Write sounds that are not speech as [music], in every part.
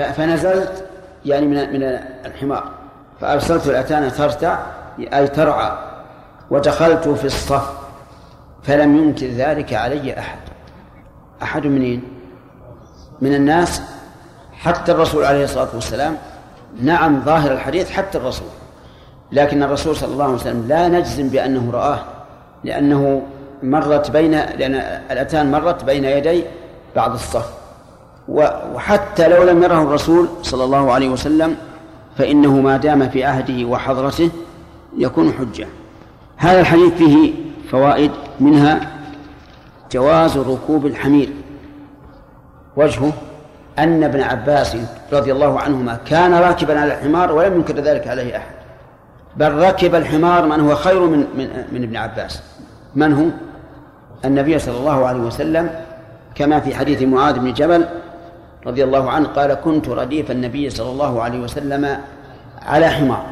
فنزلت يعني من من الحمار. فأرسلت الأتان ترتع أي ترعى ودخلت في الصف فلم ينكر ذلك علي أحد. أحد منين؟ من الناس. حتى الرسول عليه الصلاة والسلام نعم ظاهر الحديث حتى الرسول. لكن الرسول صلى الله عليه وسلم لا نجزم بأنه رآه لأنه مرت بين لأن الأتان مرت بين يدي بعض الصف. وحتى لو لم يره الرسول صلى الله عليه وسلم فإنه ما دام في عهده وحضرته يكون حجة. هذا الحديث فيه فوائد منها جواز ركوب الحمير. وجهه أن ابن عباس رضي الله عنهما كان راكبا على الحمار ولم ينكر ذلك عليه أحد. بل ركب الحمار من هو خير من من, من ابن عباس. من هو؟ النبي صلى الله عليه وسلم كما في حديث معاذ بن جبل رضي الله عنه قال كنت رديف النبي صلى الله عليه وسلم على حمار.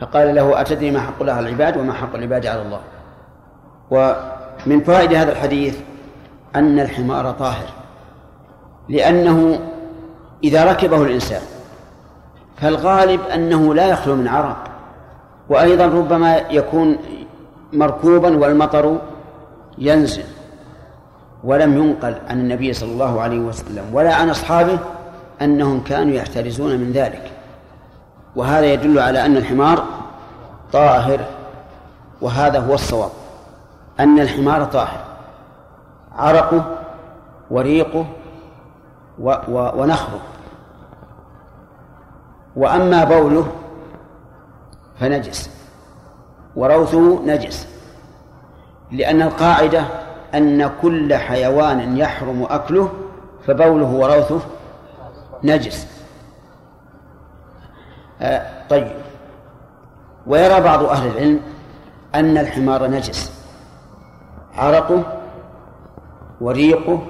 فقال له أتدري ما حق الله على العباد وما حق العباد على الله. ومن فوائد هذا الحديث أن الحمار طاهر. لأنه إذا ركبه الإنسان فالغالب أنه لا يخلو من عرق. وأيضا ربما يكون مركوبا والمطر ينزل. ولم ينقل عن النبي صلى الله عليه وسلم ولا عن أصحابه أنهم كانوا يحترزون من ذلك. وهذا يدل على أن الحمار طاهر وهذا هو الصواب أن الحمار طاهر. عرقه وريقه و و ونخره. وأما بوله فنجس وروثه نجس لأن القاعدة أن كل حيوان يحرم أكله فبوله وروثه نجس. آه طيب. ويرى بعض أهل العلم أن الحمار نجس. عرقه وريقه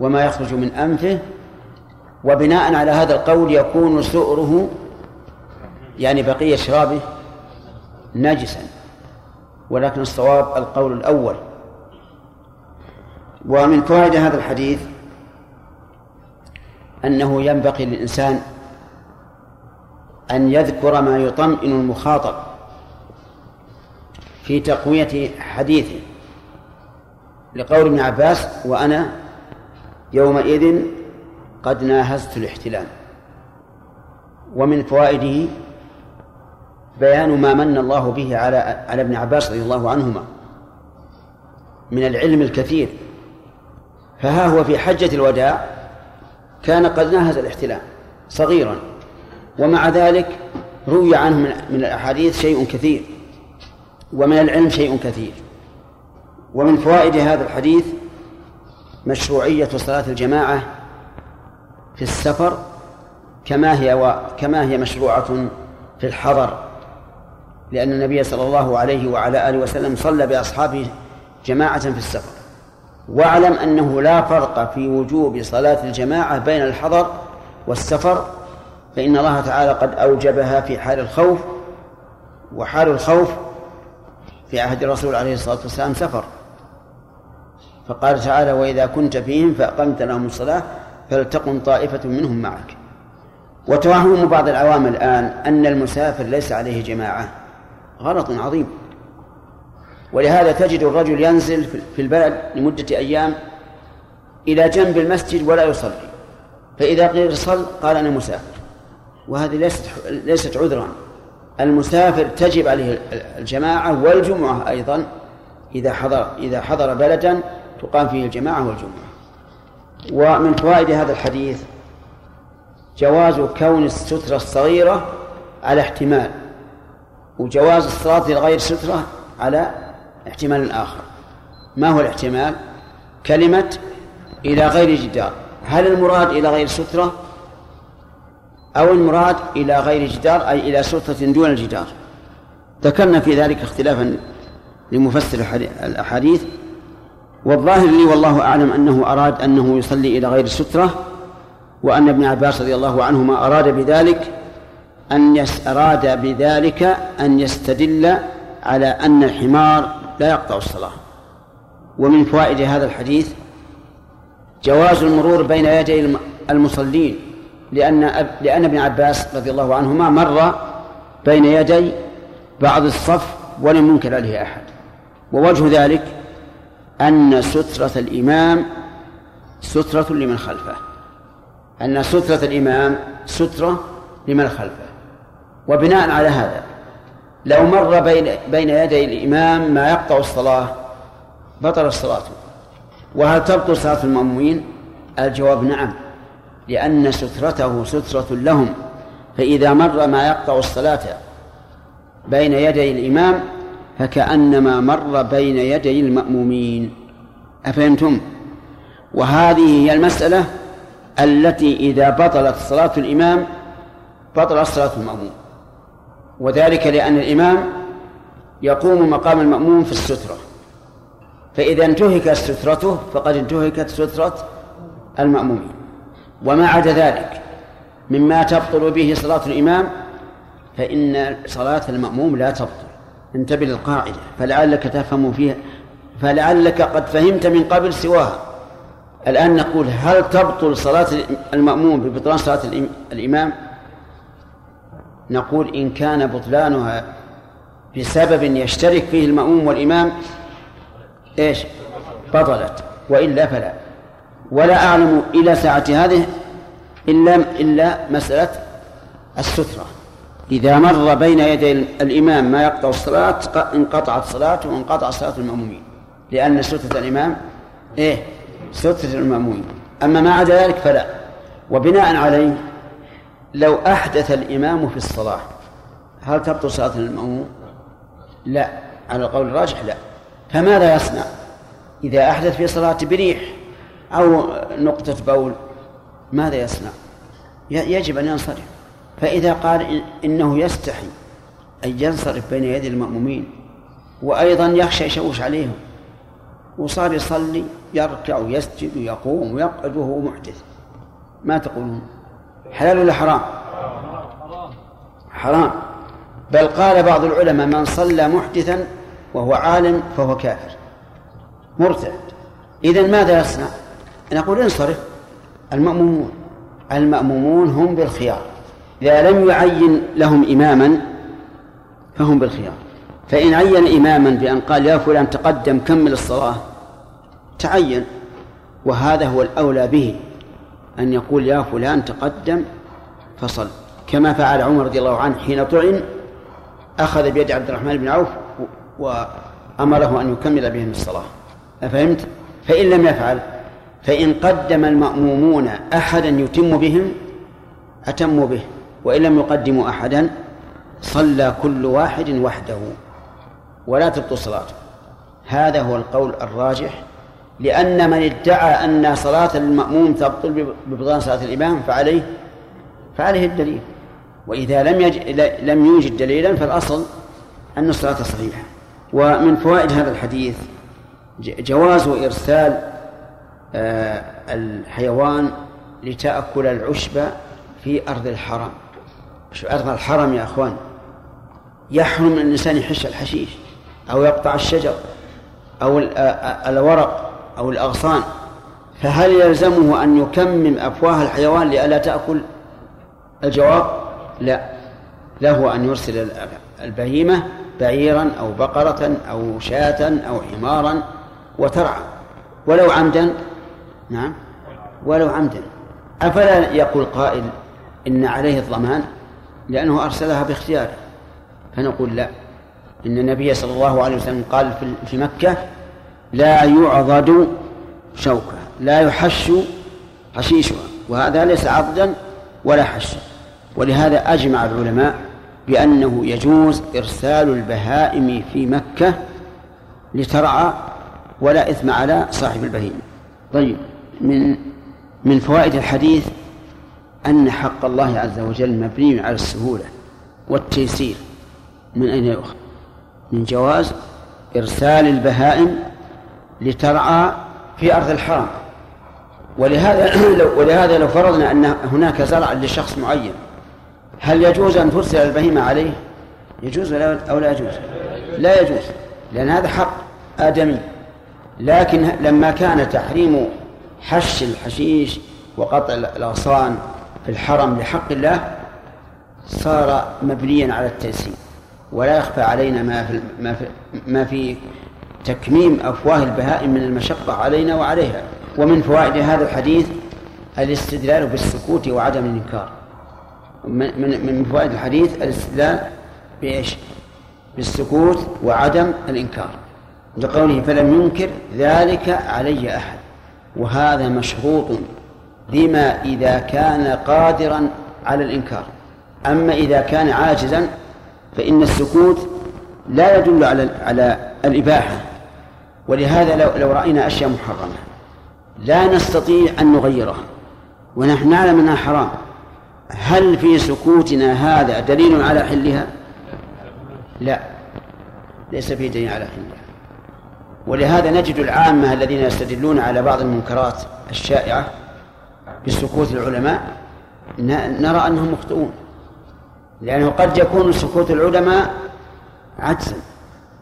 وما يخرج من أنفه. وبناء على هذا القول يكون سؤره يعني بقية شرابه نجسا. ولكن الصواب القول الأول. ومن فوائد هذا الحديث أنه ينبغي للإنسان أن يذكر ما يطمئن المخاطب في تقوية حديثه لقول ابن عباس وأنا يومئذ قد ناهزت الاحتلام ومن فوائده بيان ما من الله به على على ابن عباس رضي الله عنهما من العلم الكثير. فها هو في حجة الوداع كان قد ناهز الاحتلام صغيرا. ومع ذلك روي عنه من, الأحاديث شيء كثير ومن العلم شيء كثير. ومن فوائد هذا الحديث مشروعية صلاة الجماعة في السفر كما هي و... كما هي مشروعة في الحضر لأن النبي صلى الله عليه وعلى آله وسلم صلى بأصحابه جماعة في السفر. واعلم أنه لا فرق في وجوب صلاة الجماعة بين الحضر والسفر فإن الله تعالى قد أوجبها في حال الخوف وحال الخوف في عهد الرسول عليه الصلاة والسلام سفر. فقال تعالى وإذا كنت فيهم فأقمت لهم الصلاة فلتقم طائفة منهم معك. وتوهم بعض العوام الآن أن المسافر ليس عليه جماعة. غلط عظيم. ولهذا تجد الرجل ينزل في البلد لمدة أيام إلى جنب المسجد ولا يصلي. فإذا قيل صل قال أنا مسافر. وهذه ليست ليست عذرا. المسافر تجب عليه الجماعة والجمعة أيضا إذا حضر إذا حضر بلدا تقام فيه الجماعة والجمعة. ومن فوائد هذا الحديث جواز كون السترة الصغيرة على احتمال وجواز الصلاة لغير سترة على احتمال آخر. ما هو الاحتمال؟ كلمة إلى غير جدار. هل المراد إلى غير سترة؟ أو المراد إلى غير جدار أي إلى سترة دون الجدار. ذكرنا في ذلك اختلافا لمفسر الأحاديث. والظاهر لي والله أعلم أنه أراد أنه يصلي إلى غير سترة وأن ابن عباس رضي الله عنهما أراد بذلك أن يس أراد بذلك أن يستدل على أن الحمار لا يقطع الصلاة. ومن فوائد هذا الحديث جواز المرور بين يدي المصلين لأن لأن ابن عباس رضي الله عنهما مر بين يدي بعض الصف ولم ينكر عليه أحد. ووجه ذلك أن سترة الإمام سترة لمن خلفه. أن سترة الإمام سترة لمن خلفه. وبناء على هذا لو مر بين بين يدي الإمام ما يقطع الصلاة بطل الصلاة وهل تبطل صلاة المأمومين؟ الجواب نعم لأن سترته سترة لهم فإذا مر ما يقطع الصلاة بين يدي الإمام فكأنما مر بين يدي المأمومين أفهمتم؟ وهذه هي المسألة التي إذا بطلت صلاة الإمام بطلت صلاة المأموم وذلك لأن الإمام يقوم مقام المأموم في السترة. فإذا انتهكت سترته فقد انتهكت سترة المأمومين وما عدا ذلك مما تبطل به صلاة الإمام فإن صلاة المأموم لا تبطل. انتبه للقاعدة. فلعلك تفهم فيها فلعلك قد فهمت من قبل سواها. الآن نقول هل تبطل صلاة المأموم ببطلان صلاة الإمام؟ نقول إن كان بطلانها بسبب يشترك فيه المأموم والإمام إيش؟ بطلت وإلا فلا. ولا أعلم إلى ساعة هذه إلا إلا مسألة السترة. إذا مر بين يدي الإمام ما يقطع الصلاة انقطعت صلاته وانقطع صلاة المأمومين. لأن سترة الإمام إيه؟ سترة المأمومين. أما ما عدا ذلك فلا. وبناء عليه لو أحدث الإمام في الصلاة هل تبطل صلاة المأموم؟ لا على القول الراجح لا. فماذا يصنع؟ إذا أحدث في صلاة بريح أو نقطة بول ماذا يصنع؟ يجب أن ينصرف. فإذا قال إنه يستحي أن ينصرف بين يدي المأمومين وأيضا يخشى يشوش عليهم وصار يصلي يركع ويسجد ويقوم ويقعد وهو محدث ما تقولون؟ حلال ولا حرام؟ حرام. بل قال بعض العلماء من صلى محدثا وهو عالم فهو كافر. مرتد. إذا ماذا يصنع؟ نقول انصرف. المأمومون. المأمومون هم بالخيار. إذا لم يعين لهم إماما فهم بالخيار. فإن عين إماما بأن قال يا فلان تقدم كمل الصلاة تعين. وهذا هو الأولى به. أن يقول يا فلان تقدم فصل. كما فعل عمر رضي الله عنه حين طعن أخذ بيد عبد الرحمن بن عوف وأمره أن يكمل بهم الصلاة. أفهمت؟ فإن لم يفعل فإن قدم المأمومون أحدا يتم بهم أتموا به. وإن لم يقدموا أحدا صلى كل واحد وحده ولا تبطل صلاته. هذا هو القول الراجح لأن من ادعى أن صلاة المأموم تبطل ببطلان صلاة الإمام فعليه فعليه الدليل. وإذا لم يج... لم يوجد دليلا فالأصل أن الصلاة صحيحة. ومن فوائد هذا الحديث جواز إرسال آه، الحيوان لتأكل العشب في أرض الحرم. أرض الحرم يا أخوان. يحرم الإنسان يحش الحشيش أو يقطع الشجر أو الورق أو الأغصان فهل يلزمه أن يكمم أفواه الحيوان لئلا تأكل؟ الجواب لا له أن يرسل البهيمة بعيرا أو بقرة أو شاة أو حمارا وترعى ولو عمدا نعم ولو عمدا. أفلا يقول قائل إن عليه الضمان؟ لأنه أرسلها باختياره. فنقول لا. إن النبي صلى الله عليه وسلم قال في مكة لا يعضد شوكة لا يحش حشيشها وهذا ليس عضدا ولا حشا ولهذا أجمع العلماء بأنه يجوز إرسال البهائم في مكة لترعى ولا إثم على صاحب البهيمة. طيب من من فوائد الحديث أن حق الله عز وجل مبني على السهولة والتيسير. من أين يؤخذ؟ من جواز إرسال البهائم لترعى في أرض الحرم ولهذا [clears throat] لو ولهذا لو فرضنا أن هناك زرع لشخص معين هل يجوز أن ترسل البهيمة عليه؟ يجوز أو لا يجوز؟ لا يجوز لأن هذا حق آدمي لكن لما كان تحريم حش الحشيش وقطع الأغصان في الحرم لحق الله صار مبنيا على التيسير ولا يخفى علينا ما في ما في ما في تكميم أفواه البهائم من المشقة علينا وعليها. ومن فوائد هذا الحديث الاستدلال بالسكوت وعدم الإنكار. من من فوائد الحديث الاستدلال بإيش؟ بالسكوت وعدم الإنكار. لقوله فلم ينكر ذلك علي أحد. وهذا مشروط بما إذا كان قادرا على الإنكار. أما إذا كان عاجزا فإن السكوت لا يدل على على الإباحة. ولهذا لو لو رأينا أشياء محرمة لا نستطيع أن نغيرها. ونحن نعلم أنها حرام. هل في سكوتنا هذا دليل على حلها؟ لا. ليس فيه دليل على حلها. ولهذا نجد العامة الذين يستدلون على بعض المنكرات الشائعة بسكوت العلماء نرى أنهم مخطئون. لأنه قد يكون سكوت العلماء عجزا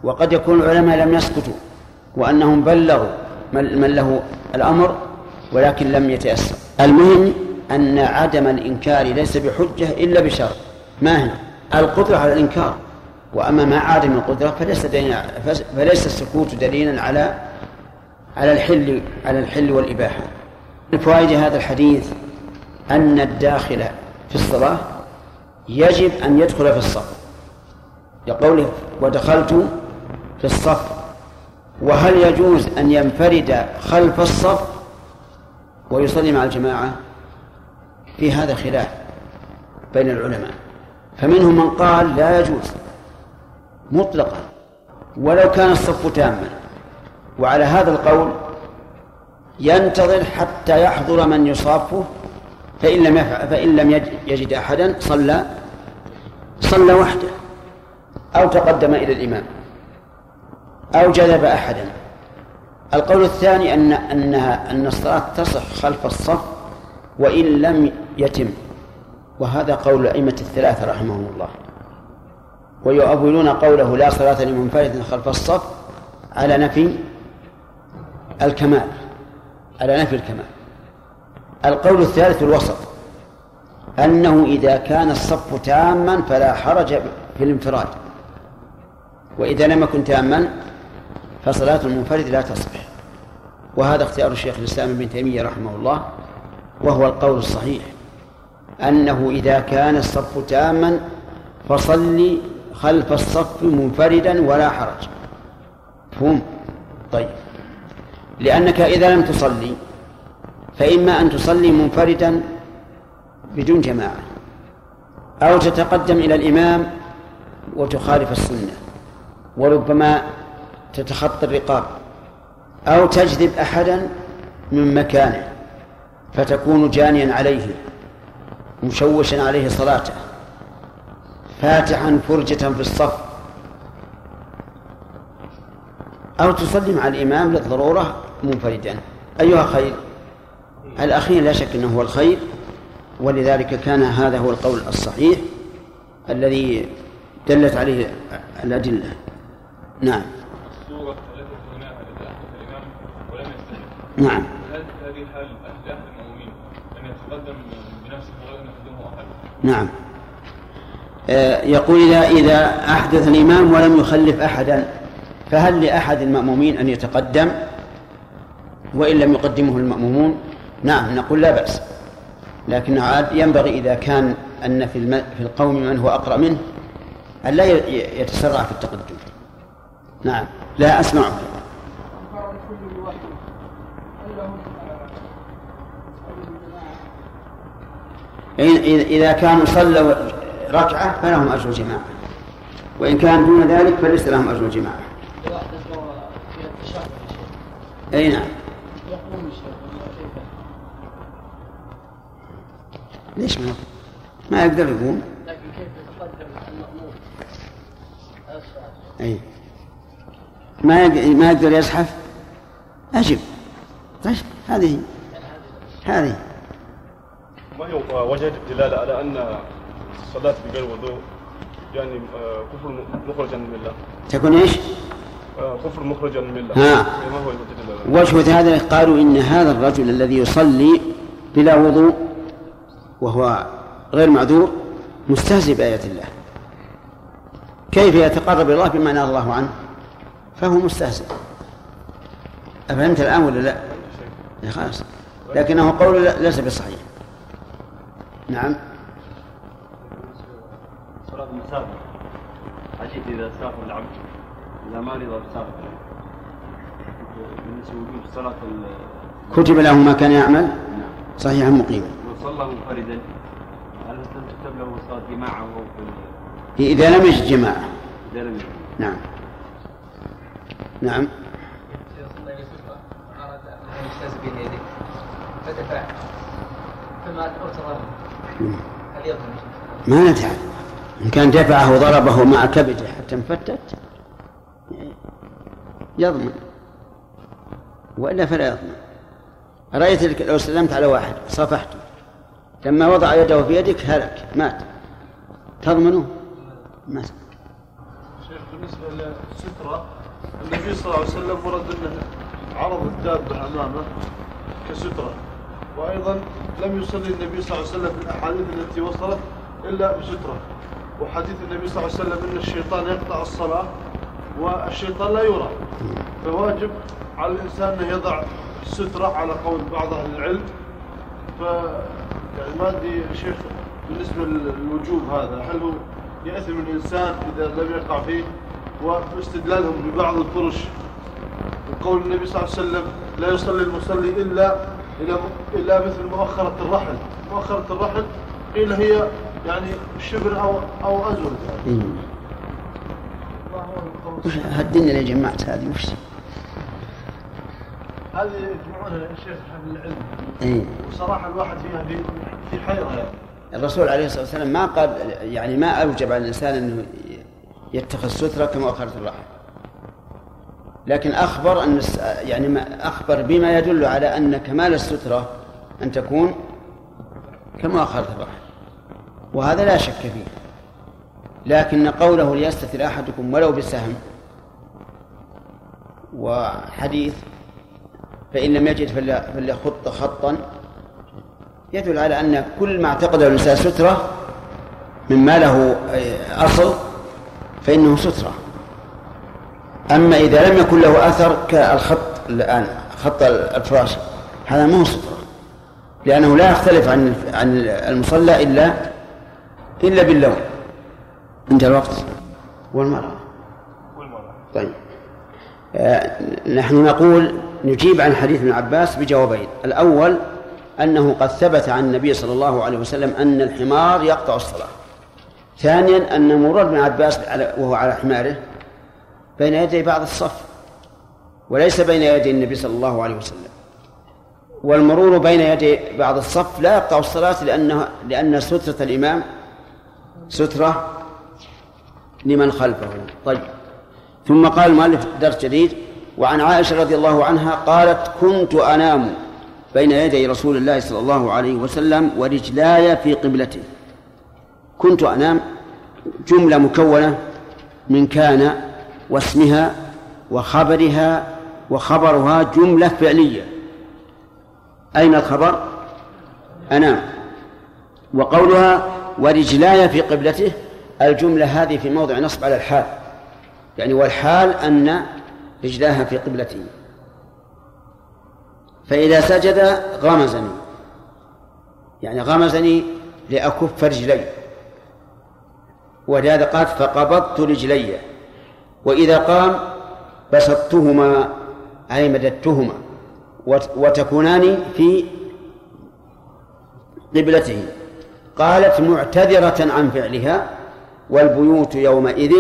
وقد يكون العلماء لم يسكتوا. وأنهم بلغوا من له الأمر ولكن لم يتيسر. المهم أن عدم الإنكار ليس بحجة إلا بشرط. ما هي؟ القدرة على الإنكار. وأما ما عدم القدرة فليس فليس السكوت دليلا على على الحل على الحل والإباحة. من فوائد هذا الحديث أن الداخل في الصلاة يجب أن يدخل في الصف. لقوله ودخلت في الصف وهل يجوز أن ينفرد خلف الصف ويصلي مع الجماعة؟ في هذا خلاف بين العلماء. فمنهم من قال لا يجوز مطلقا ولو كان الصف تاما. وعلى هذا القول ينتظر حتى يحضر من يصافه فإن لم فإن لم يجد أحدا صلى صلى وحده أو تقدم إلى الإمام. أو جذب أحدا. القول الثاني أن أنها أن الصلاة تصح خلف الصف وإن لم يتم وهذا قول الأئمة الثلاثة رحمهم الله. ويؤولون قوله لا صلاة لمنفرد خلف الصف على نفي الكمال على نفي الكمال. القول الثالث الوسط أنه إذا كان الصف تاما فلا حرج في الانفراد. وإذا لم يكن تاما فصلاة المنفرد لا تصح. وهذا اختيار الشيخ الإسلام ابن تيمية رحمه الله وهو القول الصحيح. أنه إذا كان الصف تاما فصل خلف الصف منفردا ولا حرج. مفهوم؟ طيب. لأنك إذا لم تصلي فإما أن تصلي منفردا بدون جماعة أو تتقدم إلى الإمام وتخالف السنة وربما تتخطى الرقاب أو تجذب أحدا من مكانه فتكون جانيا عليه مشوشا عليه صلاته فاتحا فرجة في الصف. أو تصلي مع الإمام للضرورة منفردا. أيها خير الأخير لا شك أنه هو الخير ولذلك كان هذا هو القول الصحيح الذي دلت عليه الأدلة. نعم. ولم نعم. هل هذه حال أهل المؤمنين أن يتقدم بنفسه ولا يقدمه أحد نعم. آه، يقول إذا إذا أحدث الإمام ولم يخلف أحدا فهل لأحد المأمومين أن يتقدم؟ وإن لم يقدمه المأمومون نعم نقول لا بأس. لكن عاد ينبغي إذا كان أن في, في القوم من هو أقرأ منه أن لا يتسرع في التقدم. نعم. لا أسمعك إذا كانوا صلوا ركعة فلهم أجر جماعة. وإن كان دون ذلك فليس لهم أجر جماعة. أي نعم. ليش ما ما يقدر يقوم؟ لكن كيف يتقدم المأمور؟ أي. ما ما يقدر يزحف؟ أجب. طيب هذه هذه. ما هو وجه الدلالة على أن الصلاة بغير وضوء يعني آه، كفر مخرجا من الله؟ تكون إيش؟ آه، كفر مخرجا من الله. ها. ما هو وجه هذا قالوا إن هذا الرجل الذي يصلي بلا وضوء وهو غير معذور مستهزئ بآيات الله. كيف يتقرب إلى الله بما نهى الله عنه؟ فهو مستهزئ. أفهمت الآن ولا لا؟ خلاص. لكنه قول ليس بصحيح. نعم. صلاة المسافر حديث إذا سافر العبد. إذا مرض سافر بالنسبة صلاة كتب له ما كان يعمل. صحيحا مقيما وصلى منفردا. هل تكتب له صلاة جماعة في إذا لم يجد جماعة. إذا لم يجد. نعم نعم أراد أن يجتاز بين يديه فدفع فما ارتضى هل يضمن ما ندري إن كان دفعه وضربه مع كبده حتى انفتت يضمن. وإلا فلا يضمن. رأيت لو سلمت على واحد صفحته. لما وضع يده في يدك هلك مات. تضمنه؟ شيخ بالنسبة للسترة النبي صلى الله عليه وسلم ورد أنه عرض الدابة أمامه كسترة. وأيضا لم يصلي النبي صلى الله عليه وسلم في الأحاديث التي وصلت إلا بسترة. وحديث النبي صلى الله عليه وسلم أن الشيطان يقطع الصلاة والشيطان لا يرى. فواجب على الإنسان أن يضع سترة على قول بعض أهل العلم. ف يعني ما أدري شيخ بالنسبة للوجوب هذا هل هو يأثم الإنسان إذا لم يقع فيه؟ واستدلالهم ببعض الفرش. وقول النبي صلى الله عليه وسلم لا يصلي المصلي إلا إلا مثل مؤخرة الرحل. مؤخرة الرحل قيل هي يعني شبر أو أو أزود هالدنيا اللي جمعت هذه وش؟ هذه يجمعونها الشيخ حبل العلم. إيه. وصراحة الواحد فيها في في حيرة يعني. الرسول عليه الصلاة والسلام ما قال يعني ما أوجب على الإنسان أنه يتخذ سترة كمؤخرة الرحل لكن أخبر أن يعني أخبر بما يدل على أن كمال السترة أن تكون كمؤخرة الرحل وهذا لا شك فيه. لكن قوله ليستتر أحدكم ولو بسهم وحديث فإن لم يجد فليخط خطا يدل على أن كل ما اعتقده الإنسان سترة مما له أصل فإنه سترة. أما إذا لم يكن له أثر كالخط الآن خط الفراش هذا ما هو سترة. لأنه لا يختلف عن عن المصلى إلا إلا باللون. عند الوقت. والمرأة والمرأة. طيب. آه نحن نقول نجيب عن حديث ابن عباس بجوابين. الأول أنه قد ثبت عن النبي صلى الله عليه وسلم أن الحمار يقطع الصلاة. ثانيا أن مرور ابن عباس وهو على حماره بين يدي بعض الصف وليس بين يدي النبي صلى الله عليه وسلم. والمرور بين يدي بعض الصف لا يقطع الصلاة لأنه لأن سترة الإمام سترة لمن خلفه. طيب. ثم قال المؤلف درس جديد وعن عائشة رضي الله عنها قالت كنت أنام بين يدي رسول الله صلى الله عليه وسلم ورجلاي في قبلته. كنت أنام جملة مكونة من كان واسمها وخبرها وخبرها جملة فعلية. أين الخبر؟ أنام وقولها ورجلاي في قبلته الجملة هذه في موضع نصب على الحال. يعني والحال أن رجلاها في قبلته. فإذا سجد غمزني. يعني غمزني لأكف رجلي. ولهذا قال فقبضت رجلي. وإذا قام بسطتهما أي مددتهما وتكونان في قبلته. قالت معتذرة عن فعلها والبيوت يومئذ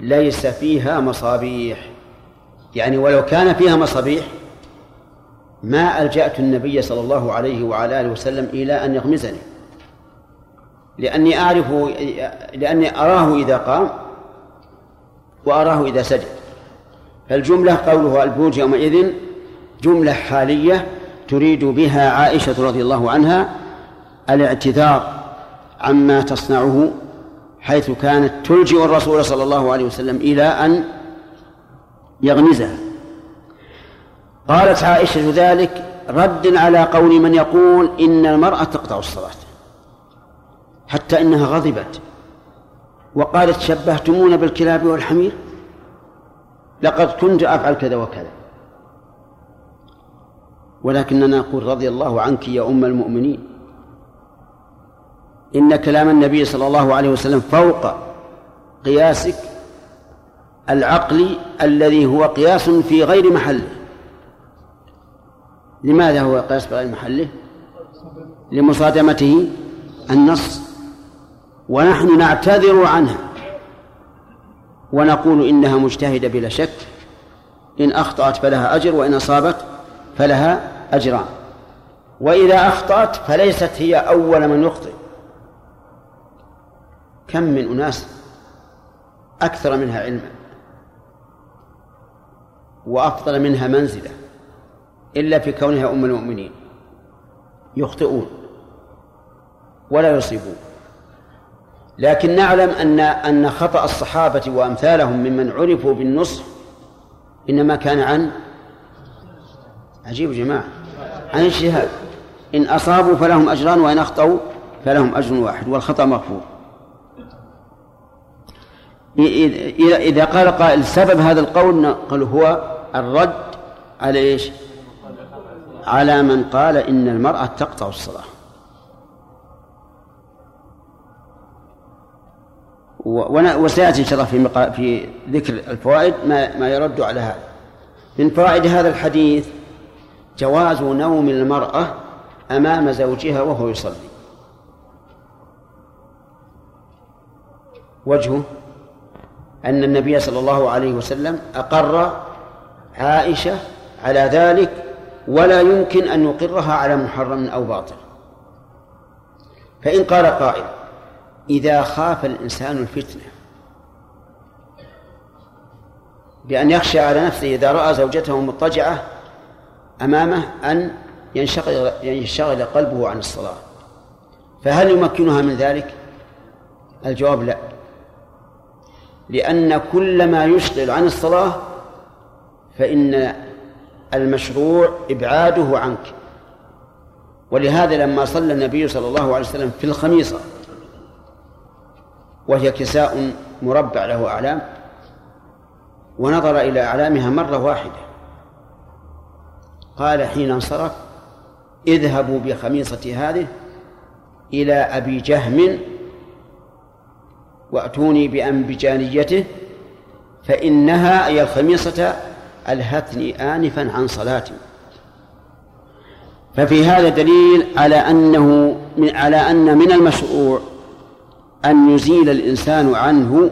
ليس فيها مصابيح. يعني ولو كان فيها مصابيح ما ألجأت النبي صلى الله عليه وعلى آله وسلم إلى أن يغمزني. لأني أعرف لأني أراه إذا قام وأراه إذا سجد. فالجملة قوله البيوت يومئذ جملة حالية تريد بها عائشة رضي الله عنها الاعتذار عما تصنعه حيث كانت تلجئ الرسول صلى الله عليه وسلم إلى أن يغمزها. قالت عائشة ذلك رد على قول من يقول إن المرأة تقطع الصلاة. حتى إنها غضبت. وقالت شبهتمونا بالكلاب والحمير؟ لقد كنت أفعل كذا وكذا. ولكننا نقول رضي الله عنك يا أم المؤمنين. إن كلام النبي صلى الله عليه وسلم فوق قياسك العقلي الذي هو قياس في غير محله. لماذا هو قياس في غير محله؟ لمصادمته النص. ونحن نعتذر عنها. ونقول إنها مجتهدة بلا شك. إن أخطأت فلها أجر وإن أصابت فلها أجران. وإذا أخطأت فليست هي أول من يخطئ. كم من أناس أكثر منها علما وأفضل منها منزلة إلا في كونها أم المؤمنين. يخطئون ولا يصيبون. لكن نعلم أن أن خطأ الصحابة وأمثالهم ممن عرفوا بالنصح إنما كان عن عجيب جماعة. عن اجتهاد إن أصابوا فلهم أجران وإن أخطأوا فلهم أجر واحد والخطأ مغفور. إذا قال قائل سبب هذا القول نقول هو الرد على إيش؟ على من قال إن المرأة تقطع الصلاة. وسيأتي إن شاء الله في في ذكر الفوائد ما ما يرد على هذا. من فوائد هذا الحديث جواز نوم المرأة أمام زوجها وهو يصلي. وجهه أن النبي صلى الله عليه وسلم أقر عائشة على ذلك ولا يمكن أن يقرها على محرم أو باطل. فإن قال قائل إذا خاف الإنسان الفتنة. بأن يخشى على نفسه إذا رأى زوجته مضطجعة أمامه أن ينشغل ينشغل قلبه عن الصلاة. فهل يمكنها من ذلك؟ الجواب لا. لأن كل ما يشغل عن الصلاة فإن المشروع إبعاده عنك. ولهذا لما صلى النبي صلى الله عليه وسلم في الخميصة وهي كساء مربع له أعلام ونظر إلى أعلامها مرة واحدة. قال حين انصرف اذهبوا بخميصتي هذه إلى أبي جهم وأتوني بأنبجانيته فإنها أي الخميصة ألهتني آنفا عن صلاتي. ففي هذا دليل على أنه من على أن من المشروع أن يزيل الإنسان عنه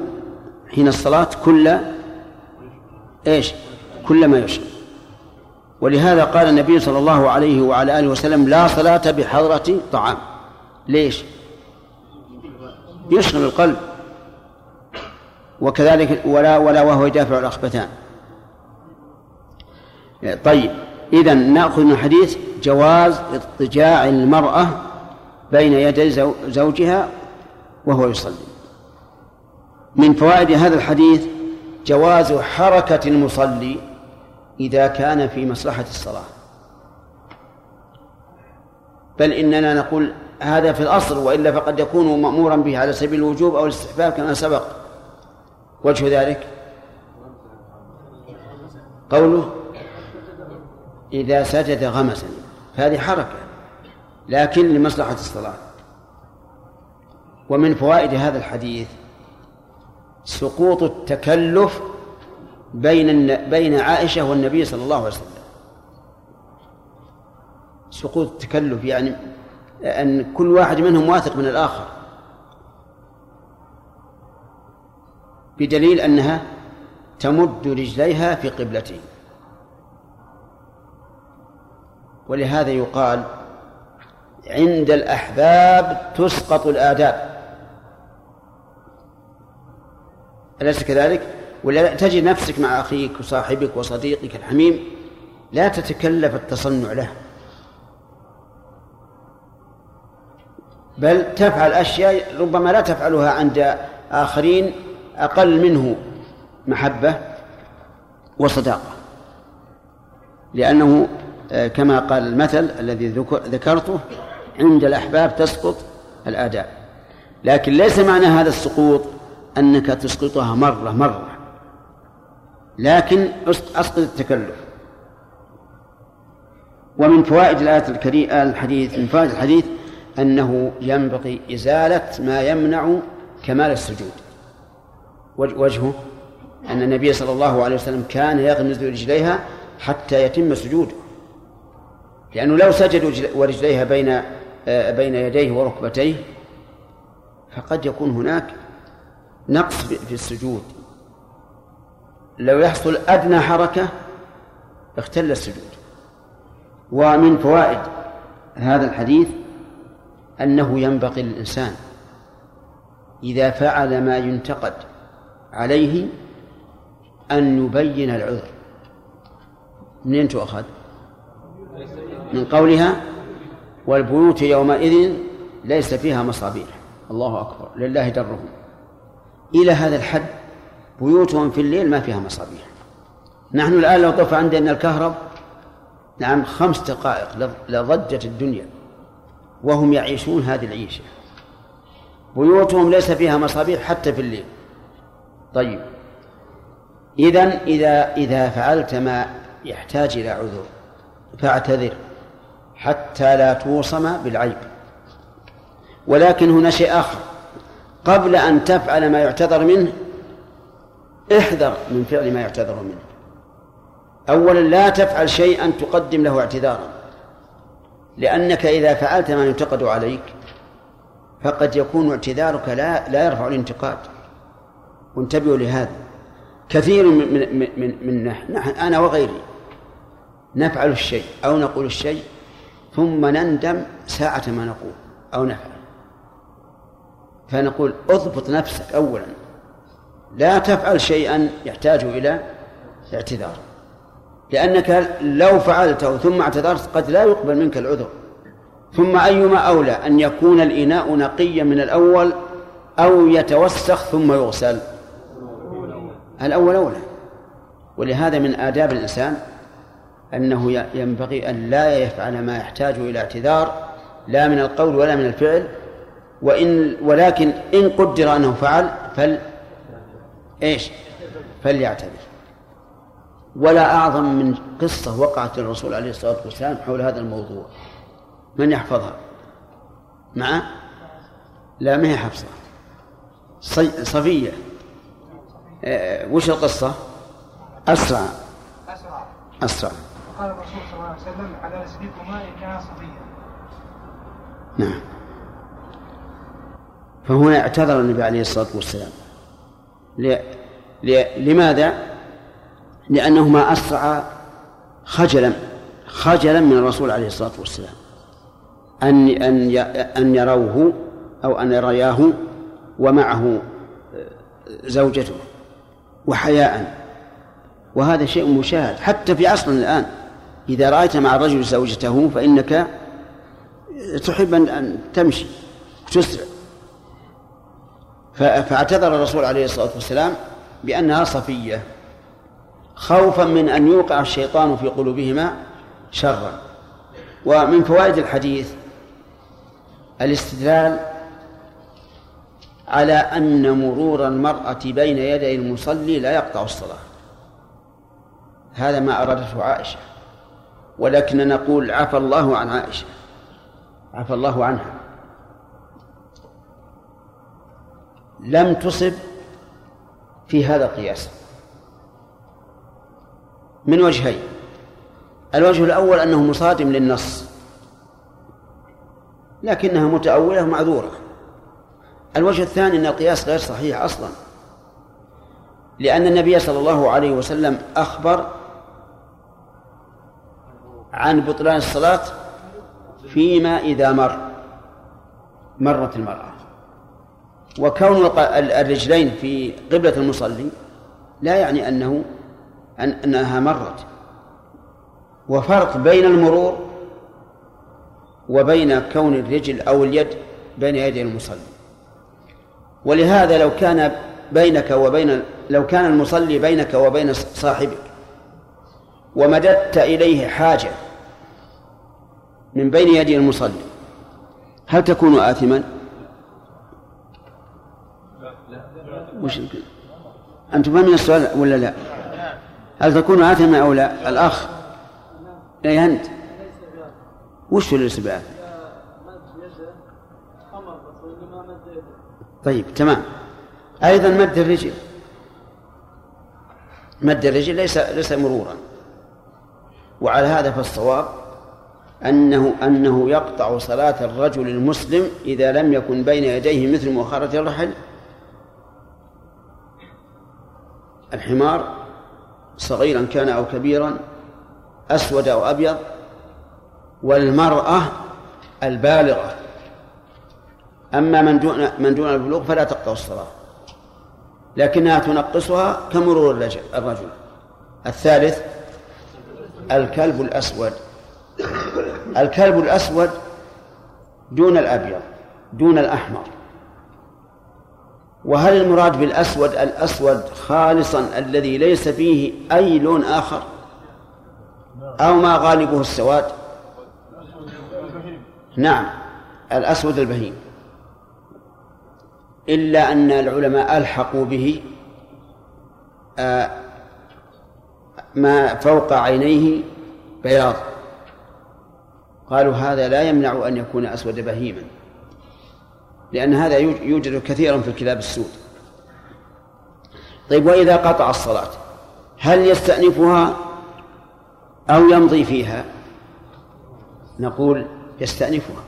حين الصلاة كل إيش؟ كل ما يشغل ولهذا قال النبي صلى الله عليه وعلى آله وسلم لا صلاة بحضرة طعام ليش؟ يشغل القلب وكذلك ولا ولا وهو يدافع الأخبثان طيب إذا نأخذ من الحديث جواز اضطجاع المرأة بين يدي زوجها وهو يصلي. من فوائد هذا الحديث جواز حركة المصلي إذا كان في مصلحة الصلاة. بل إننا نقول هذا في الأصل وإلا فقد يكون مأمورا به على سبيل الوجوب أو الاستحباب كما سبق. وجه ذلك؟ قوله إذا سجد غمسا. هذه حركة لكن لمصلحة الصلاة. ومن فوائد هذا الحديث سقوط التكلف بين بين عائشة والنبي صلى الله عليه وسلم. سقوط التكلف يعني أن كل واحد منهم واثق من الآخر. بدليل أنها تمد رجليها في قبلته. ولهذا يقال عند الأحباب تسقط الآداب. أليس كذلك؟ ولا تجد نفسك مع أخيك وصاحبك وصديقك الحميم؟ لا تتكلف التصنع له. بل تفعل أشياء ربما لا تفعلها عند آخرين أقل منه محبة وصداقة. لأنه آه، كما قال المثل الذي ذكرته عند الأحباب تسقط الآداب لكن ليس معنى هذا السقوط أنك تسقطها مرة مرة. لكن أسقط التكلف. ومن فوائد الآية الكريمة الحديث من فوائد الحديث أنه ينبغي إزالة ما يمنع كمال السجود. وجهه أن النبي صلى الله عليه وسلم كان يغمز رجليها حتى يتم سجوده لأنه لو سجد ورجليها بين آه، بين يديه وركبتيه فقد يكون هناك نقص في السجود. لو يحصل أدنى حركة اختل السجود. ومن فوائد هذا الحديث أنه ينبغي للإنسان إذا فعل ما ينتقد عليه أن يبين العذر. منين تؤخذ؟ من قولها والبيوت يومئذ ليس فيها مصابيح. الله أكبر. لله درهم. إلى هذا الحد بيوتهم في الليل ما فيها مصابيح. نحن الآن لو طفى عندنا الكهرب نعم خمس دقائق لضجت الدنيا وهم يعيشون هذه العيشة. بيوتهم ليس فيها مصابيح حتى في الليل. طيب. إذا إذا إذا فعلت ما يحتاج إلى عذر فاعتذر حتى لا توصم بالعيب. ولكن هنا شيء آخر. قبل أن تفعل ما يعتذر منه احذر من فعل ما يعتذر منه. أولا لا تفعل شيئا تقدم له اعتذارا لأنك إذا فعلت ما ينتقد عليك فقد يكون اعتذارك لا لا يرفع الانتقاد. وانتبهوا لهذا. كثير من من من, من نحن أنا وغيري نفعل الشيء أو نقول الشيء ثم نندم ساعة ما نقول أو نفعل. فنقول اضبط نفسك أولا. لا تفعل شيئا يحتاج إلى اعتذار. لأنك لو فعلته ثم اعتذرت قد لا يقبل منك العذر. ثم أيما أولى أن يكون الإناء نقيا من الأول أو يتوسخ ثم يغسل. الأول أولى. ولهذا من آداب الإنسان أنه ينبغي أن لا يفعل ما يحتاج إلى اعتذار لا من القول ولا من الفعل وإن ولكن إن قدر أنه فعل فل إيش؟ فليعتذر. ولا أعظم من قصة وقعت للرسول عليه الصلاة والسلام حول هذا الموضوع. من يحفظها؟ مع؟ لا ما هي حفصة. صفية. آه، وش القصة؟ أسرع. أسرع. قال الرسول صلى الله عليه وسلم على رسلكما إنها صفية نعم. فهنا اعتذر النبي عليه الصلاة والسلام. ل... ل... لماذا؟ لأنه ما أسرع خجلا خجلا من الرسول عليه الصلاة والسلام. أن أن أن يروه أو أن يرياه ومعه زوجته وحياء. وهذا شيء مشاهد حتى في عصرنا الآن. إذا رأيت مع الرجل زوجته فإنك تحب أن تمشي وتسرع فاعتذر الرسول عليه الصلاة والسلام بأنها صفية خوفا من أن يوقع الشيطان في قلوبهما شرا. ومن فوائد الحديث الاستدلال على أن مرور المرأة بين يدي المصلي لا يقطع الصلاة. هذا ما أرادته عائشة ولكن نقول عفى الله عن عائشة عفى الله عنها. لم تصب في هذا القياس. من وجهين. الوجه الأول أنه مصادم للنص. لكنها متأولة معذورة الوجه الثاني أن القياس غير صحيح أصلا. لأن النبي صلى الله عليه وسلم أخبر عن بطلان الصلاة فيما إذا مر. مرت المرأة. وكون الرجلين في قبلة المصلي لا يعني أنه أن أنها مرت وفرق بين المرور وبين كون الرجل أو اليد بين يدي المصلي ولهذا لو كان بينك وبين لو كان المصلي بينك وبين صاحبك ومددت إليه حاجة من بين يدي المصلي هل تكون آثما؟ وش أنتم فاهمين السؤال ولا لا؟ هل تكون آثمة أو لا؟ الأخ أي أنت وش هو ليس؟ طيب تمام أيضا مد الرجل مد الرجل ليس ليس مرورا وعلى هذا فالصواب أنه أنه يقطع صلاة الرجل المسلم إذا لم يكن بين يديه مثل مؤخرة الرحل الحمار صغيرا كان أو كبيرا أسود أو أبيض والمرأة البالغة. أما من دون من دون البلوغ فلا تقطع الصلاة لكنها تنقصها كمرور الرجل الثالث الكلب الأسود. الكلب الأسود دون الأبيض دون الأحمر. وهل المراد بالأسود؟ الأسود خالصا الذي ليس فيه أي لون آخر. أو ما غالبه السواد. نعم الأسود البهيم. إلا أن العلماء ألحقوا به آه، ما فوق عينيه بياض. قالوا هذا لا يمنع أن يكون أسود بهيما. لأن هذا يوجد كثيرا في الكلاب السود. طيب وإذا قطع الصلاة هل يستأنفها أو يمضي فيها؟ نقول يستأنفها.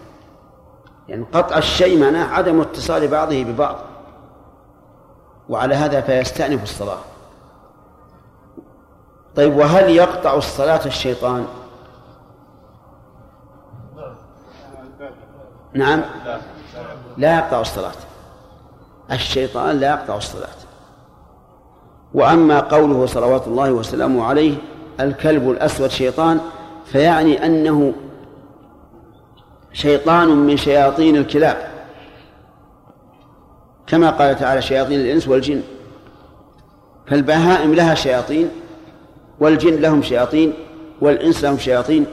يعني قطع الشيء معناه عدم اتصال بعضه ببعض. وعلى هذا فيستأنف الصلاة. طيب وهل يقطع الصلاة الشيطان؟ نعم. لا يقطع الصلاة. الشيطان لا يقطع الصلاة. وأما قوله صلوات الله وسلامه عليه الكلب الأسود شيطان فيعني أنه شيطان من شياطين الكلاب. كما قال تعالى شياطين الإنس والجن. فالبهائم لها شياطين والجن لهم شياطين والإنس لهم شياطين.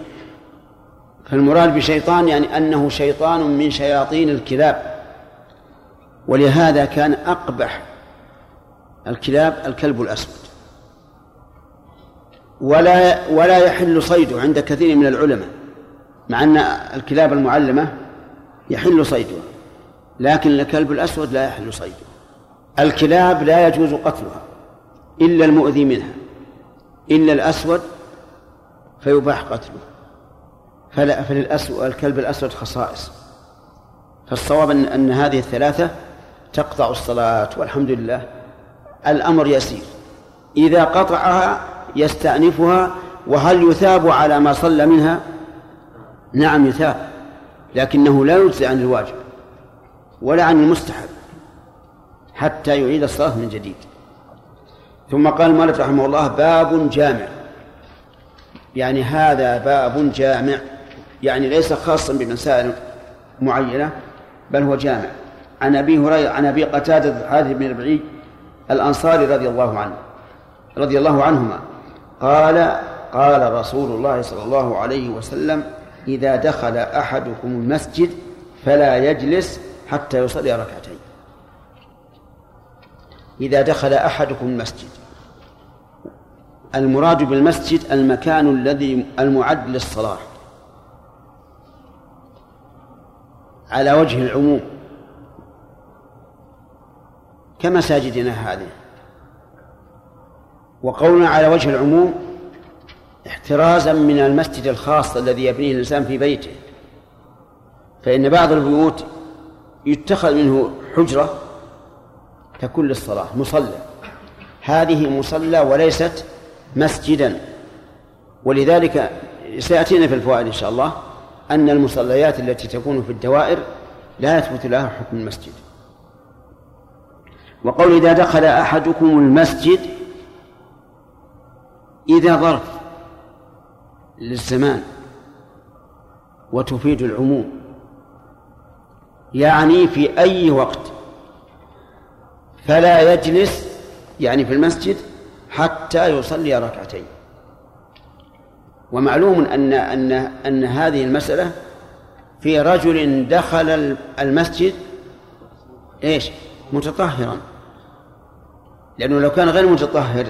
فالمراد بشيطان يعني أنه شيطان من شياطين الكلاب. ولهذا كان أقبح الكلاب الكلب الأسود. ولا ولا يحل صيده عند كثير من العلماء مع أن الكلاب المعلمة يحل صيدها لكن الكلب الأسود لا يحل صيده. الكلاب لا يجوز قتلها إلا المؤذي منها إلا الأسود فيباح قتله. فلا فللأسود الكلب الأسود خصائص. فالصواب أن, أن هذه الثلاثة تقطع الصلاة والحمد لله. الأمر يسير. إذا قطعها يستأنفها وهل يثاب على ما صلى منها؟ نعم يثاب لكنه لا يجزي عن الواجب ولا عن المستحب حتى يعيد الصلاة من جديد. ثم قال المؤلف رحمه الله باب جامع. يعني هذا باب جامع يعني ليس خاصا بمسائل معينة بل هو جامع. عن أبي هريرة عن أبي قتادة الحارث بن ربعي الأنصاري رضي الله عنه رضي الله عنهما. قال قال رسول الله صلى الله عليه وسلم إذا دخل أحدكم المسجد فلا يجلس حتى يصلي ركعتين. إذا دخل أحدكم المسجد. المراد بالمسجد المكان الذي المعد للصلاة. على وجه العموم. كمساجدنا هذه. وقولنا على وجه العموم احترازا من المسجد الخاص الذي يبنيه الإنسان في بيته. فإن بعض البيوت يتخذ منه حجرة تكون للصلاة مصلى. هذه مصلى وليست مسجدا. ولذلك سيأتينا في الفوائد إن شاء الله أن المصليات التي تكون في الدوائر لا يثبت لها حكم المسجد. وقول إذا دخل أحدكم المسجد إذا ظرف للزمان وتفيد العموم يعني في أي وقت فلا يجلس يعني في المسجد حتى يصلي ركعتين ومعلوم أن أن أن هذه المسألة في رجل دخل المسجد إيش؟ متطهرا لأنه لو كان غير متطهر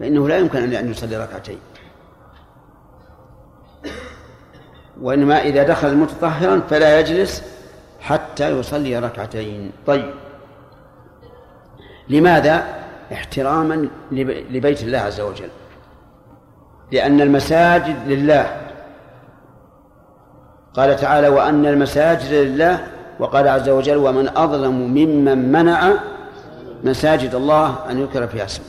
فإنه لا يمكن أن يصلي ركعتين. وإنما إذا دخل متطهرا فلا يجلس حتى يصلي ركعتين. طيب. لماذا؟ احتراما لبيت الله عز وجل. لأن المساجد لله. قال تعالى وأن المساجد لله. وقال عز وجل ومن أظلم ممن منع مساجد الله أن يذكر فيها اسمه.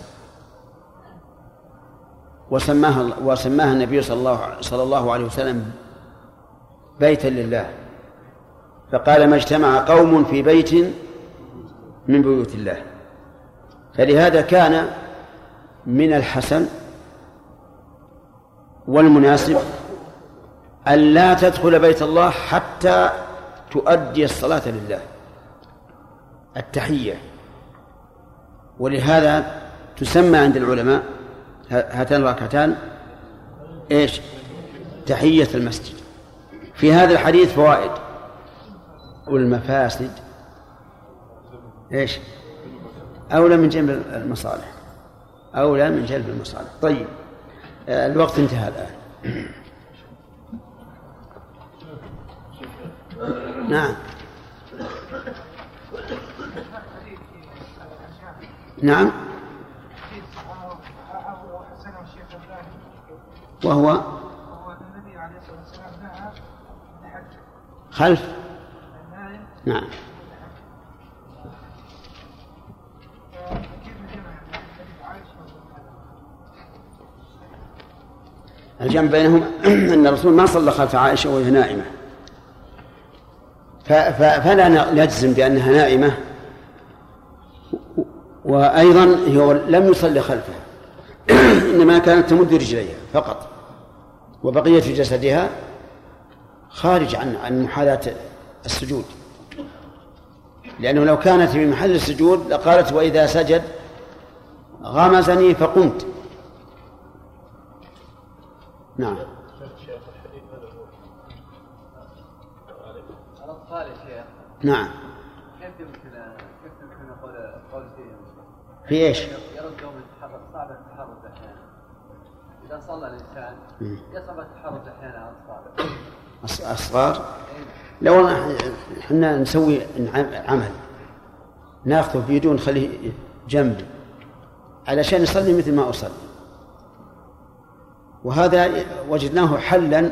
وسماها وسماها النبي صلى الله صلى الله عليه وسلم بيتا لله. فقال ما اجتمع قوم في بيت من بيوت الله. فلهذا كان من الحسن والمناسب أن لا تدخل بيت الله حتى تؤدي الصلاة لله. التحية. ولهذا تسمى عند العلماء هاتان الركعتان إيش؟ تحية المسجد. في هذا الحديث فوائد. والمفاسد. إيش؟ أولى من جنب المصالح. أولى من جلب المصالح. طيب. آه، الوقت انتهى الآن. نعم. نعم. وهو خلف. نعم. الجمع بينهم [clears throat] أن الرسول ما صلى خلف عائشة وهي نائمة. فلا نجزم بأنها نائمة. وأيضا هو لم يصلي خلفها [coughs] إنما كانت تمد رجليها فقط. وبقية جسدها خارج عن عن محاذاة السجود. لأنه لو كانت في محل السجود لقالت وإذا سجد غمزني فقمت. نعم. نعم كيف يمكن كيف يمكن نقول قول في إيش؟ يردهم التحرك صعب التحرك أحيانا. إذا صلى الإنسان يصعب التحرك أحيانا على الأطفال أصغار؟ لو إحنا نسوي عمل. نأخذه بيده ونخليه جنبي. علشان يصلي مثل ما أصلي. وهذا وجدناه حلا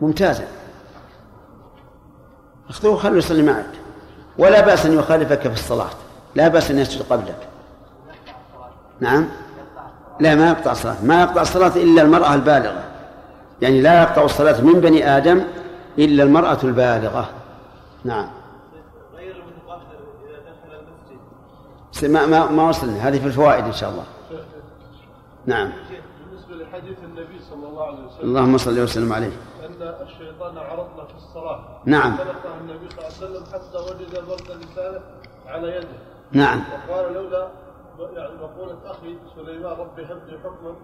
ممتازا. أخذوه وخلوا يصلي معك. ولا بأس أن يخالفك في الصلاة. لا بأس أن يسجد قبلك. نعم؟ لا ما يقطع الصلاة. ما يقطع الصلاة إلا المرأة البالغة. يعني لا يقطع الصلاة من بني آدم إلا المرأة البالغة. نعم. ما ما ما وصلنا. هذه في الفوائد إن شاء الله. نعم. بالنسبة لحديث النبي صلى الله عليه وسلم اللهم صل وسلم عليه. أن الشيطان عرضنا في الصلاة. نعم. خلقه النبي صلى الله عليه وسلم حتى وجد برد لسانه على يده. نعم. وقال لولا يعني مقولة أخي سليمان ربي هب لي حكما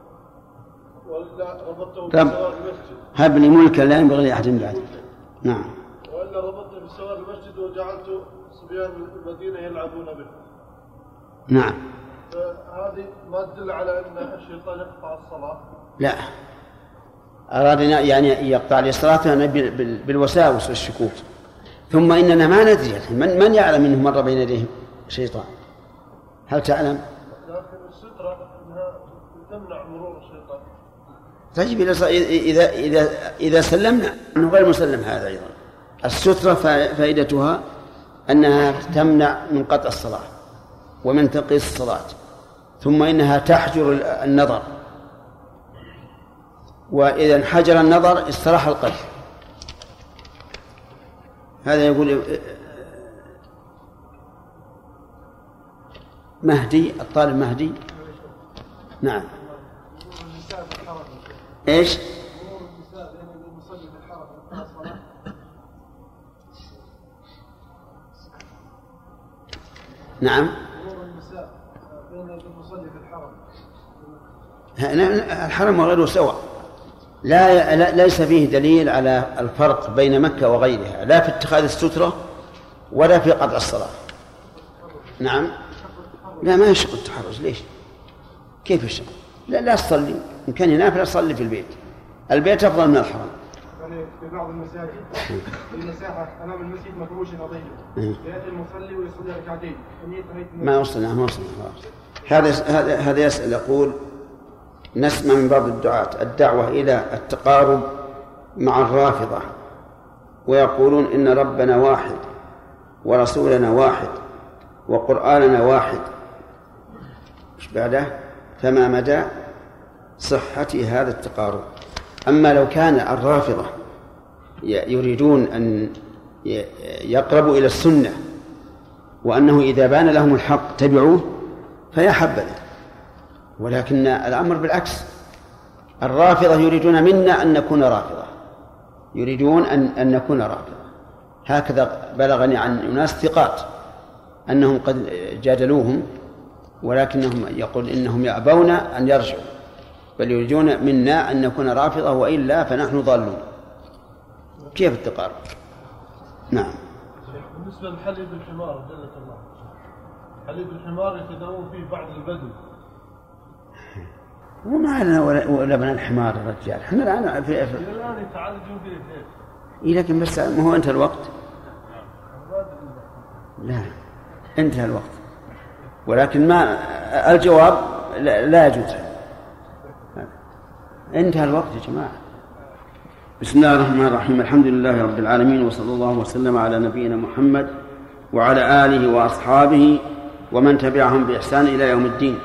وإلا ربطته رب بسوار المسجد. هب لي ملكا لا ينبغي لأحد بعد نعم. وإلا ربطته بسوار المسجد وجعلت صبيان المدينة يلعبون به. نعم. فهذه ما تدل على أن الشيطان يقطع الصلاة؟ لا. أراد يعني يقطع لي صلاته بالوساوس والشكوك. ثم إننا ما ندري من من يعلم منه مر بين يديه شيطان. هل تعلم؟ لكن السترة أنها تمنع مرور الشيطان. طيب إذا إذا إذا إذا سلمنا أنه غير مسلم هذا أيضا. السترة فائدتها أنها تمنع من قطع الصلاة ومن تقيس الصلاة ثم إنها تحجر النظر. وإذا انحجر النظر استراح القلب. هذا يقول مهدي الطالب مهدي. نعم. إيش؟ نعم. الحرم وغيره سواء. لا ليس فيه دليل على الفرق بين مكة وغيرها لا في اتخاذ السترة ولا في قطع الصلاة. نعم. لا ما يشق التحرش. ليش؟ كيف يشق لا لا تصلي إن كان ينافل صلي في البيت. البيت أفضل من الحرم يعني في بعض المساجد المساحة أمام المسجد مفروشة نظيفة يأتي المصلي ويصلي ركعتين. ما وصلنا ما وصلنا خلاص. هذا هذا هذا يسأل يقول نسمع من بعض الدعاة الدعوة إلى التقارب مع الرافضة ويقولون إن ربنا واحد ورسولنا واحد وقرآننا واحد إيش بعده فما مدى صحة هذا التقارب. أما لو كان الرافضة يريدون أن يقربوا إلى السنة وأنه إذا بان لهم الحق تبعوه فيا حبذا. ولكن الأمر بالعكس الرافضة يريدون منا أن نكون رافضة يريدون أن أن نكون رافضة. هكذا بلغني عن أناس ثقات أنهم قد جادلوهم ولكنهم يقول إنهم يأبون أن يرجعوا بل يريدون منا أن نكون رافضة وإلا فنحن ضالون. كيف التقارب نعم. بالنسبة لحليب الحمار جلك الله. حليب الحمار يتداوون فيه بعض البدو. وما لنا ولا بنا الحمار الرجال. إحنا الآن في, في الآن يتعالجون فيه إيه لكن بس ما هو انتهى الوقت؟ لا انتهى الوقت. ولكن ما الجواب لا, يجوز. انتهى الوقت يا جماعة. بسم الله الرحمن الرحيم. الحمد لله رب العالمين وصلى الله وسلم على نبينا محمد وعلى آله وأصحابه ومن تبعهم بإحسان إلى يوم الدين.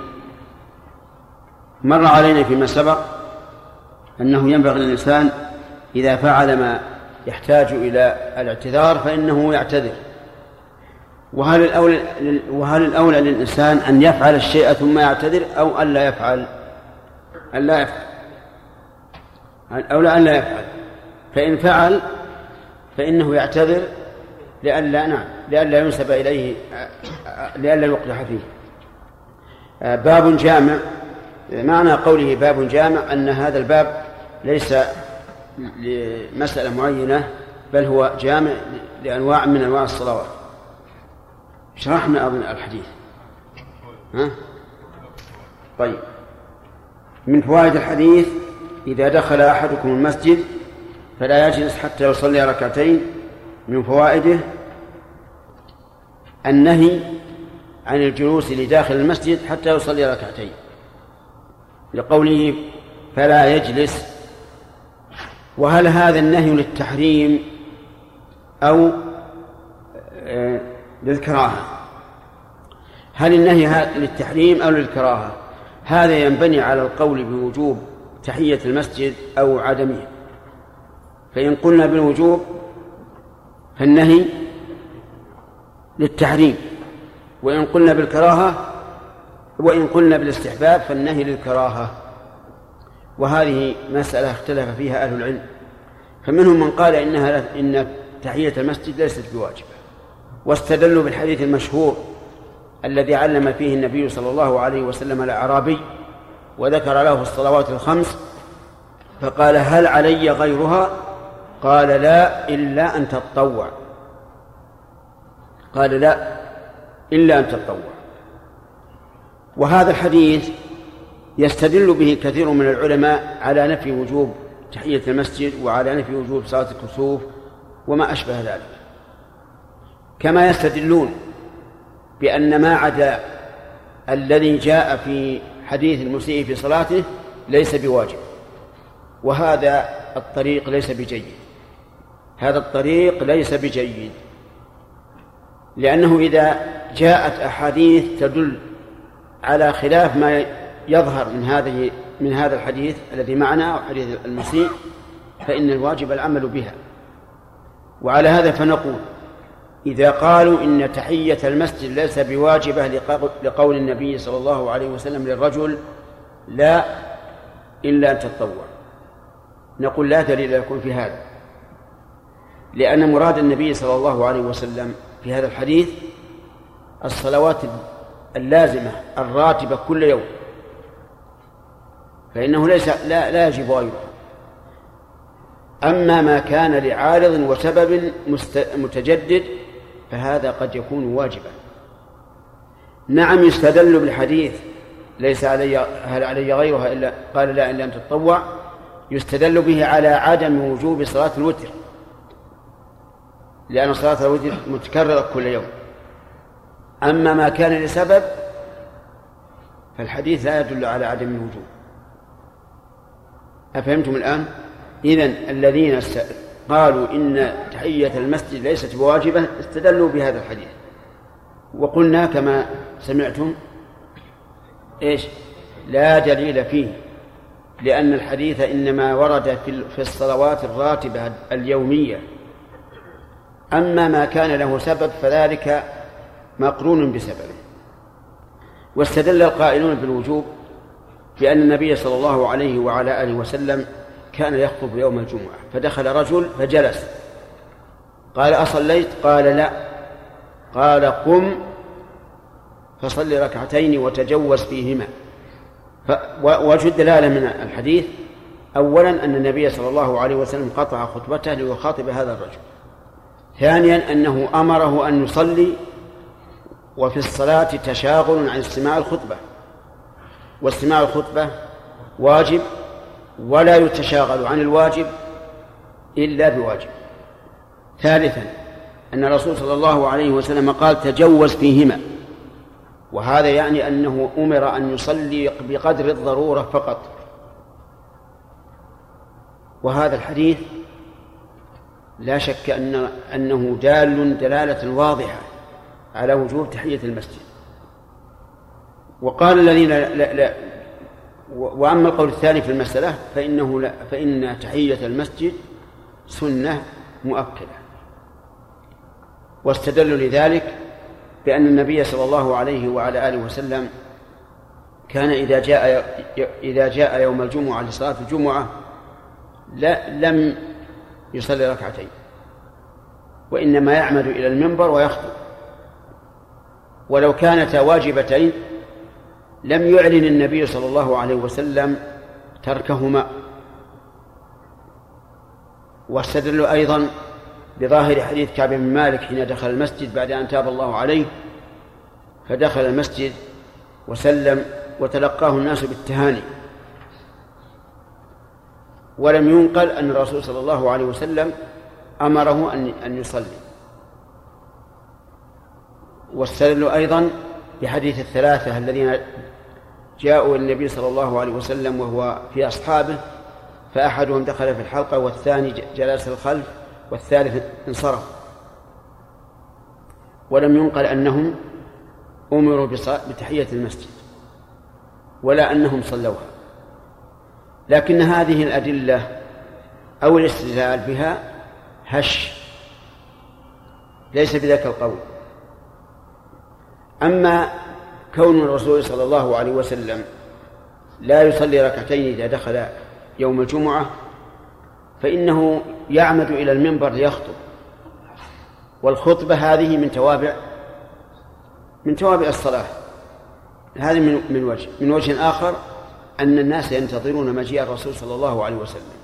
مر علينا فيما سبق أنه ينبغي للإنسان إذا فعل ما يحتاج إلى الاعتذار فإنه يعتذر. وهل الأولى وهل الأولى للإنسان أن يفعل الشيء ثم يعتذر أو أن لا يفعل؟ أن لا يفعل. الأولى أن لا يفعل. فإن فعل فإنه يعتذر لئلا نعم لئلا ينسب إليه لئلا يقدح فيه. باب جامع. معنى قوله باب جامع أن هذا الباب ليس لمسألة معينة بل هو جامع لأنواع من أنواع الصلوات. شرحنا أظن الحديث. ها؟ طيب. من فوائد الحديث إذا دخل أحدكم المسجد فلا يجلس حتى يصلي ركعتين. من فوائده النهي عن الجلوس لداخل المسجد حتى يصلي ركعتين. لقوله فلا يجلس. وهل هذا النهي للتحريم أو للكراهة. هل النهي للتحريم أو للكراهة؟ هذا ينبني على القول بوجوب تحية المسجد أو عدمه. فإن قلنا بالوجوب فالنهي للتحريم. وإن قلنا بالكراهة وإن قلنا بالاستحباب فالنهي للكراهة. وهذه مسألة اختلف فيها أهل العلم. فمنهم من قال إنها إن تحية المسجد ليست بواجبة. واستدلوا بالحديث المشهور الذي علم فيه النبي صلى الله عليه وسلم الأعرابي وذكر له الصلوات الخمس فقال هل علي غيرها؟ قال لا إلا أن تتطوع. قال لا إلا أن تتطوع. وهذا الحديث يستدل به كثير من العلماء على نفي وجوب تحية المسجد وعلى نفي وجوب صلاة الكسوف وما أشبه ذلك. كما يستدلون بأن ما عدا الذي جاء في حديث المسيء في صلاته ليس بواجب وهذا الطريق ليس بجيد. هذا الطريق ليس بجيد لأنه إذا جاءت أحاديث تدل على خلاف ما يظهر من هذه من هذا الحديث الذي معنا أو حديث المسيء فإن الواجب العمل بها. وعلى هذا فنقول إذا قالوا إن تحية المسجد ليس بواجبة لقول النبي صلى الله عليه وسلم للرجل لا إلا أن تتطوع. نقول لا دليل لكم في هذا. لأن مراد النبي صلى الله عليه وسلم في هذا الحديث الصلوات اللازمة الراتبة كل يوم. فإنه ليس لا, لا يجب غيره أما ما كان لعارض وسبب متجدد فهذا قد يكون واجبا. نعم يستدل بالحديث. ليس علي هل علي غيرها إلا قال لا إن لم تتطوع. يستدل به على عدم وجوب صلاة الوتر. لأن صلاة الوتر متكررة كل يوم. أما ما كان لسبب فالحديث لا يدل على عدم الوجوب أفهمتم الآن؟ إذن الذين قالوا إن تحية المسجد ليست بواجبة استدلوا بهذا الحديث. وقلنا كما سمعتم إيش؟ لا دليل فيه لأن الحديث إنما ورد في الصلوات الراتبة اليومية. أما ما كان له سبب فذلك مقرون بسببه. واستدل القائلون بالوجوب بأن النبي صلى الله عليه وعلى آله وسلم كان يخطب يوم الجمعة فدخل رجل فجلس. قال أصليت؟ قال لا. قال قم فصل ركعتين وتجوز فيهما. وجه الدلالة من الحديث أولا أن النبي صلى الله عليه وسلم قطع خطبته ليخاطب هذا الرجل. ثانيا أنه أمره أن يصلي وفي الصلاة تشاغل عن استماع الخطبة. واستماع الخطبة واجب ولا يتشاغل عن الواجب إلا بواجب. ثالثا أن الرسول صلى الله عليه وسلم قال تجوز فيهما وهذا يعني أنه أمر أن يصلي بقدر الضرورة فقط. وهذا الحديث لا شك أن أنه دال دلالة واضحة على وجوب تحية المسجد. وقال الذين وأما القول الثاني في المسألة فإنه لا فإن تحية المسجد سنة مؤكدة. واستدلوا لذلك بأن النبي صلى الله عليه وعلى آله وسلم كان إذا جاء إذا جاء يوم الجمعة لصلاة الجمعة لا لم يصلي ركعتين وإنما يعمد إلى المنبر ويخطب. ولو كانتا واجبتين لم يعلن النبي صلى الله عليه وسلم تركهما. واستدلوا أيضا بظاهر حديث كعب بن مالك حين دخل المسجد بعد أن تاب الله عليه فدخل المسجد وسلم وتلقاه الناس بالتهاني. ولم ينقل أن الرسول صلى الله عليه وسلم أمره أن أن يصلي. واستدلوا أيضا بحديث الثلاثة الذين جاءوا إلى النبي صلى الله عليه وسلم وهو في أصحابه فأحدهم دخل في الحلقة والثاني جلس الخلف والثالث انصرف. ولم ينقل أنهم أمروا بتحية المسجد ولا أنهم صلوها. لكن هذه الأدلة أو الاستدلال بها هش ليس بذاك القول. أما كون الرسول صلى الله عليه وسلم لا يصلي ركعتين إذا دخل يوم الجمعة فإنه يعمد إلى المنبر ليخطب. والخطبة هذه من توابع من توابع الصلاة. هذه من من وجه من وجه آخر أن الناس ينتظرون مجيء الرسول صلى الله عليه وسلم.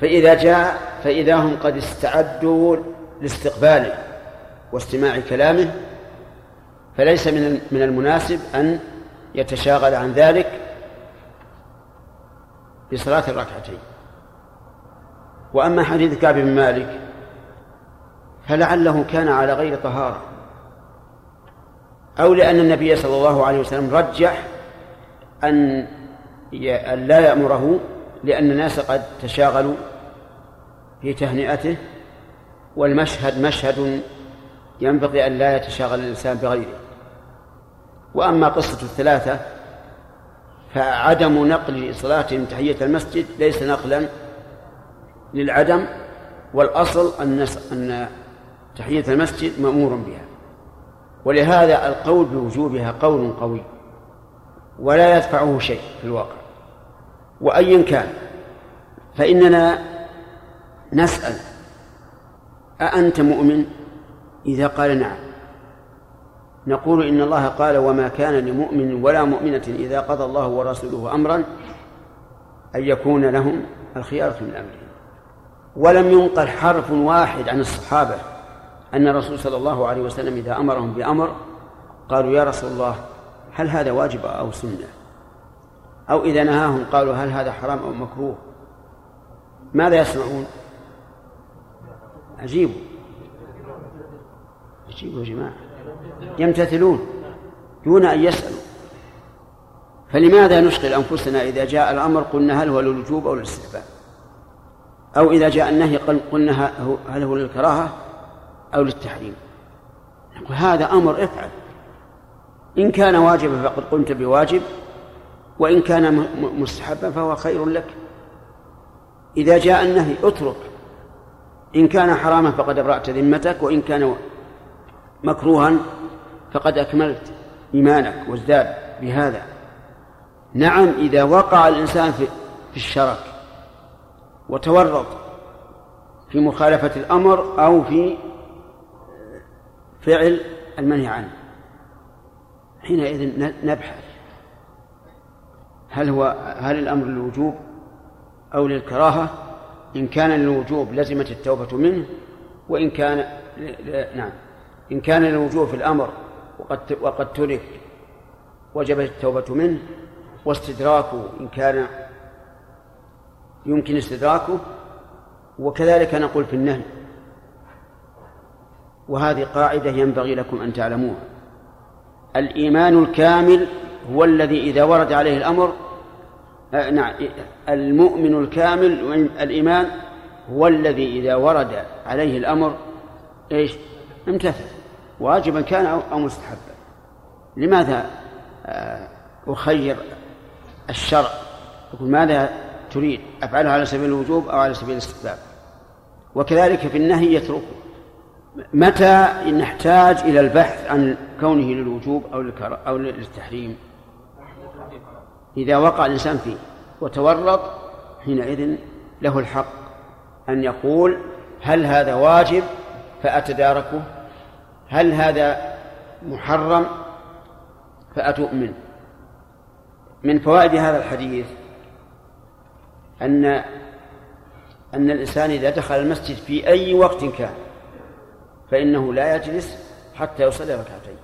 فإذا جاء فإذا هم قد استعدوا لاستقباله واستماع كلامه فليس من من المناسب أن يتشاغل عن ذلك بصلاة الركعتين. وأما حديث كعب بن مالك فلعله كان على غير طهارة. أو لأن النبي صلى الله عليه وسلم رجح أن أن لا يأمره لأن الناس قد تشاغلوا في تهنئته والمشهد مشهد ينبغي أن لا يتشاغل الإنسان بغيره. وأما قصة الثلاثة فعدم نقل صلاتهم تحية المسجد ليس نقلا للعدم والأصل أن أن تحية المسجد مأمور بها. ولهذا القول بوجوبها قول قوي ولا يدفعه شيء في الواقع. وأيا كان فإننا نسأل أأنت مؤمن؟ إذا قال نعم. نقول إن الله قال وما كان لمؤمن ولا مؤمنة إذا قضى الله ورسوله أمرا أن يكون لهم الخيارة من أمرهم. ولم ينقل حرف واحد عن الصحابة أن الرسول صلى الله عليه وسلم إذا أمرهم بأمر قالوا يا رسول الله هل هذا واجب أو سنة؟ أو إذا نهاهم قالوا هل هذا حرام أو مكروه؟ ماذا يصنعون؟ عجيب عجيب يا جماعة. يمتثلون دون أن يسألوا. فلماذا نشغل أنفسنا إذا جاء الأمر قلنا هل هو للوجوب أو للاستحباب؟ أو إذا جاء النهي قلنا هل هو للكراهة أو للتحريم؟ نقول هذا أمر افعل. إن كان واجبا فقد قمت بواجب وإن كان مستحبا فهو خير لك. إذا جاء النهي اترك. إن كان حراما فقد أبرأت ذمتك وإن كان مكروها فقد أكملت إيمانك وازداد بهذا. نعم إذا وقع الإنسان في الشرك وتورط في مخالفة الأمر أو في فعل المنهي عنه حينئذ نبحث هل هو هل الأمر للوجوب أو للكراهة؟ إن كان للوجوب لزمت التوبة منه وإن كان نعم. إن كان للوجوب في الأمر وقد وقد ترك وجبت التوبة منه واستدراكه إن كان يمكن استدراكه وكذلك نقول في النهي. وهذه قاعدة ينبغي لكم أن تعلموها. الإيمان الكامل هو الذي إذا ورد عليه الأمر آه، نعم المؤمن الكامل الإيمان هو الذي إذا ورد عليه الأمر إيش؟ امتثل. واجبا كان أو مستحبا. لماذا آه، أخير الشرع؟ يقول ماذا تريد؟ أفعلها على سبيل الوجوب أو على سبيل الاستحباب؟ وكذلك في النهي يتركه متى نحتاج إلى البحث عن كونه للوجوب أو أو للتحريم؟ إذا وقع الإنسان فيه وتورط حينئذ له الحق أن يقول هل هذا واجب؟ فأتداركه هل هذا محرم؟ فأتوب منه من فوائد هذا الحديث أن أن الإنسان إذا دخل المسجد في أي وقت كان فإنه لا يجلس حتى يصلي ركعتين.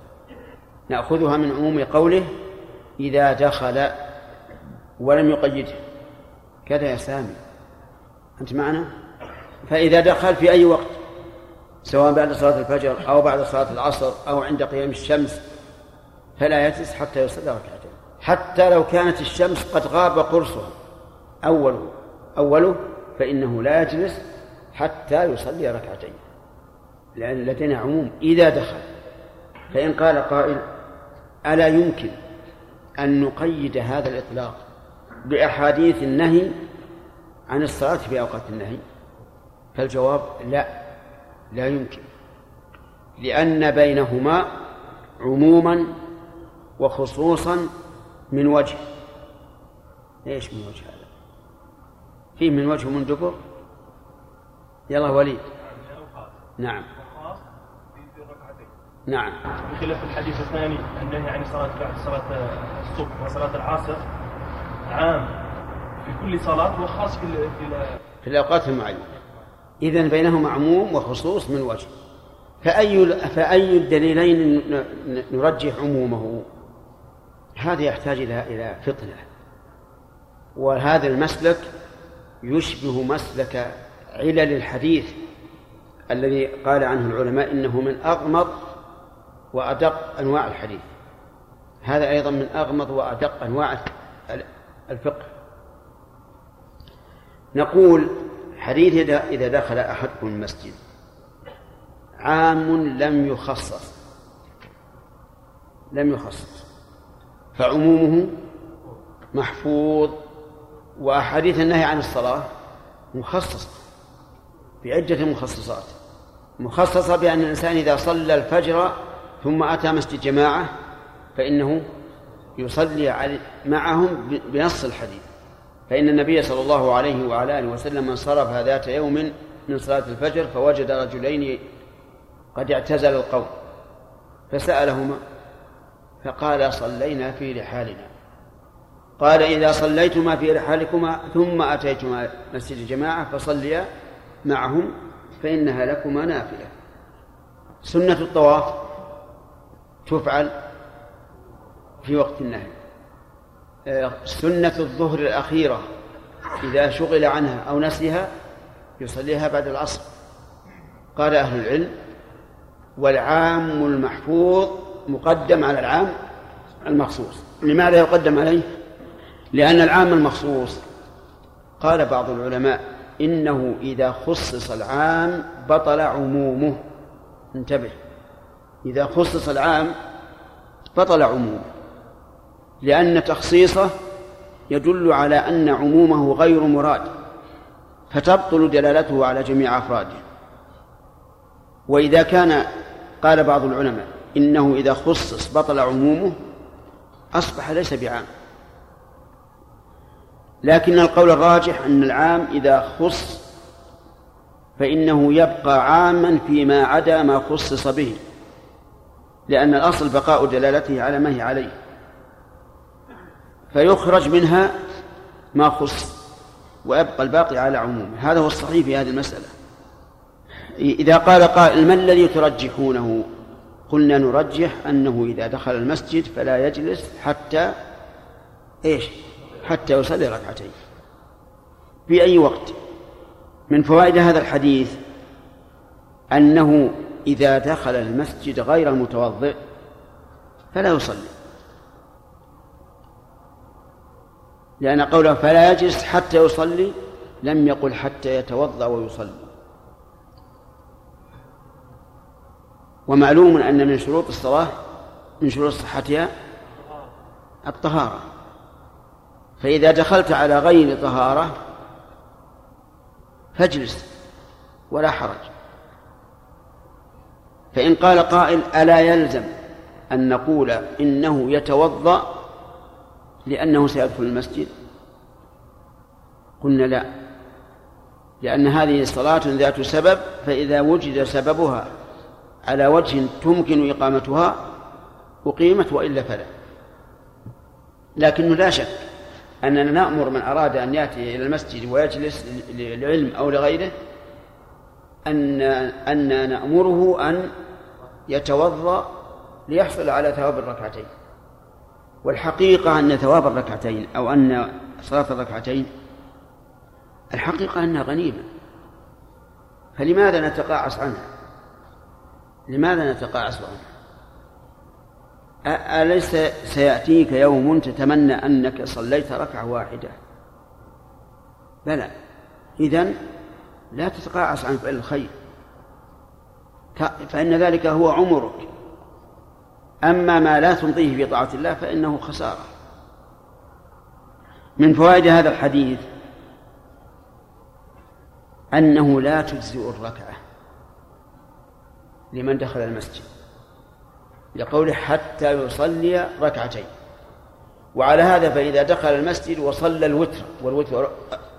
نأخذها من عموم قوله إذا دخل ولم يقيده. كذا يا سامي. أنت معنا؟ فإذا دخل في أي وقت؟ سواء بعد صلاة الفجر أو بعد صلاة العصر أو عند قيام الشمس فلا يجلس حتى يصلي ركعتين. حتى لو كانت الشمس قد غاب قرصها أوله أوله فإنه لا يجلس حتى يصلي ركعتين. لأن لدينا عموم. إذا دخل فإن قال قائل ألا يمكن أن نقيد هذا الإطلاق بأحاديث النهي عن الصلاة في أوقات النهي؟ فالجواب لا. لا يمكن. لأن بينهما عموما وخصوصا من وجه. إيش من وجه هذا؟ فيه من وجه من دبر؟ يلا وليد. نعم. نعم. بخلاف الحديث الثاني النهي عن الصلاة بعد صلاة الصبح وصلاة العصر عام في كل صلاة وخاص في في الأوقات المعينة. إذا بينهما عموم وخصوص من وجه. فأي فأي الدليلين نرجح عمومه؟ هذا يحتاج إلى إلى فطنة وهذا المسلك يشبه مسلك علل الحديث الذي قال عنه العلماء إنه من أغمض وأدق أنواع الحديث. هذا أيضا من أغمض وأدق أنواع الفقه. نقول حديث إذا دخل أحدكم المسجد عام لم يخصص. لم يخصص. فعمومه محفوظ. وأحاديث النهي عن الصلاة مخصصة بعدة مخصصات. مخصصة بأن الإنسان إذا صلى الفجر ثم أتى مسجد جماعة فإنه يصلي معهم بنص الحديث. فإن النبي صلى الله عليه وعلى آله وسلم انصرف ذات يوم من صلاة الفجر فوجد رجلين قد اعتزل القوم فسألهما فقال صلينا في رحالنا. قال إذا صليتما في رحالكما ثم أتيتما مسجد الجماعة فصليا معهم فإنها لكما نافلة. سنة الطواف تفعل في وقت النهي. سنة الظهر الأخيرة إذا شغل عنها أو نسيها يصليها بعد العصر. قال أهل العلم والعام المحفوظ مقدم على العام المخصوص. لماذا يقدم عليه؟ لأن العام المخصوص. قال بعض العلماء إنه إذا خصص العام بطل عمومه. انتبه. إذا خصص العام بطل عمومه. لأن تخصيصه يدل على أن عمومه غير مراد فتبطل دلالته على جميع أفراده. وإذا كان قال بعض العلماء إنه إذا خصص بطل عمومه أصبح ليس بعام. لكن القول الراجح أن العام إذا خص فإنه يبقى عاما فيما عدا ما خصص به لأن الأصل بقاء دلالته على ما هي عليه. فيخرج منها ما خص ويبقى الباقي على عمومه. هذا هو الصحيح في هذه المسألة. إذا قال قائل ما الذي ترجحونه؟ قلنا نرجح أنه إذا دخل المسجد فلا يجلس حتى إيش؟ حتى يصلي ركعتين. في أي وقت؟ من فوائد هذا الحديث أنه إذا دخل المسجد غير متوضئ فلا يصلي. لأن قوله فلا يجلس حتى يصلي لم يقل حتى يتوضأ ويصلي. ومعلوم أن من شروط الصلاة من شروط صحتها الطهارة. فإذا دخلت على غير طهارة فاجلس ولا حرج. فإن قال قائل ألا يلزم أن نقول إنه يتوضأ لأنه سيدخل المسجد؟ قلنا لا. لأن هذه صلاة ذات سبب فإذا وجد سببها على وجه تمكن إقامتها أقيمت وإلا فلا. لكنه لا شك أننا نأمر من أراد أن يأتي إلى المسجد ويجلس للعلم أو لغيره أن أن نأمره أن يتوضأ ليحصل على ثواب الركعتين. والحقيقة أن ثواب الركعتين أو أن صلاة الركعتين الحقيقة أنها غنيمة. فلماذا نتقاعس عنها؟ لماذا نتقاعس عنها؟ أليس سيأتيك يوم تتمنى أنك صليت ركعة واحدة؟ بلى. إذن لا تتقاعس عن فعل الخير. فإن ذلك هو عمرك. أما ما لا تمضيه في طاعة الله فإنه خسارة. من فوائد هذا الحديث أنه لا تجزئ الركعة لمن دخل المسجد لقوله حتى يصلي ركعتين. وعلى هذا فإذا دخل المسجد وصلى الوتر والوتر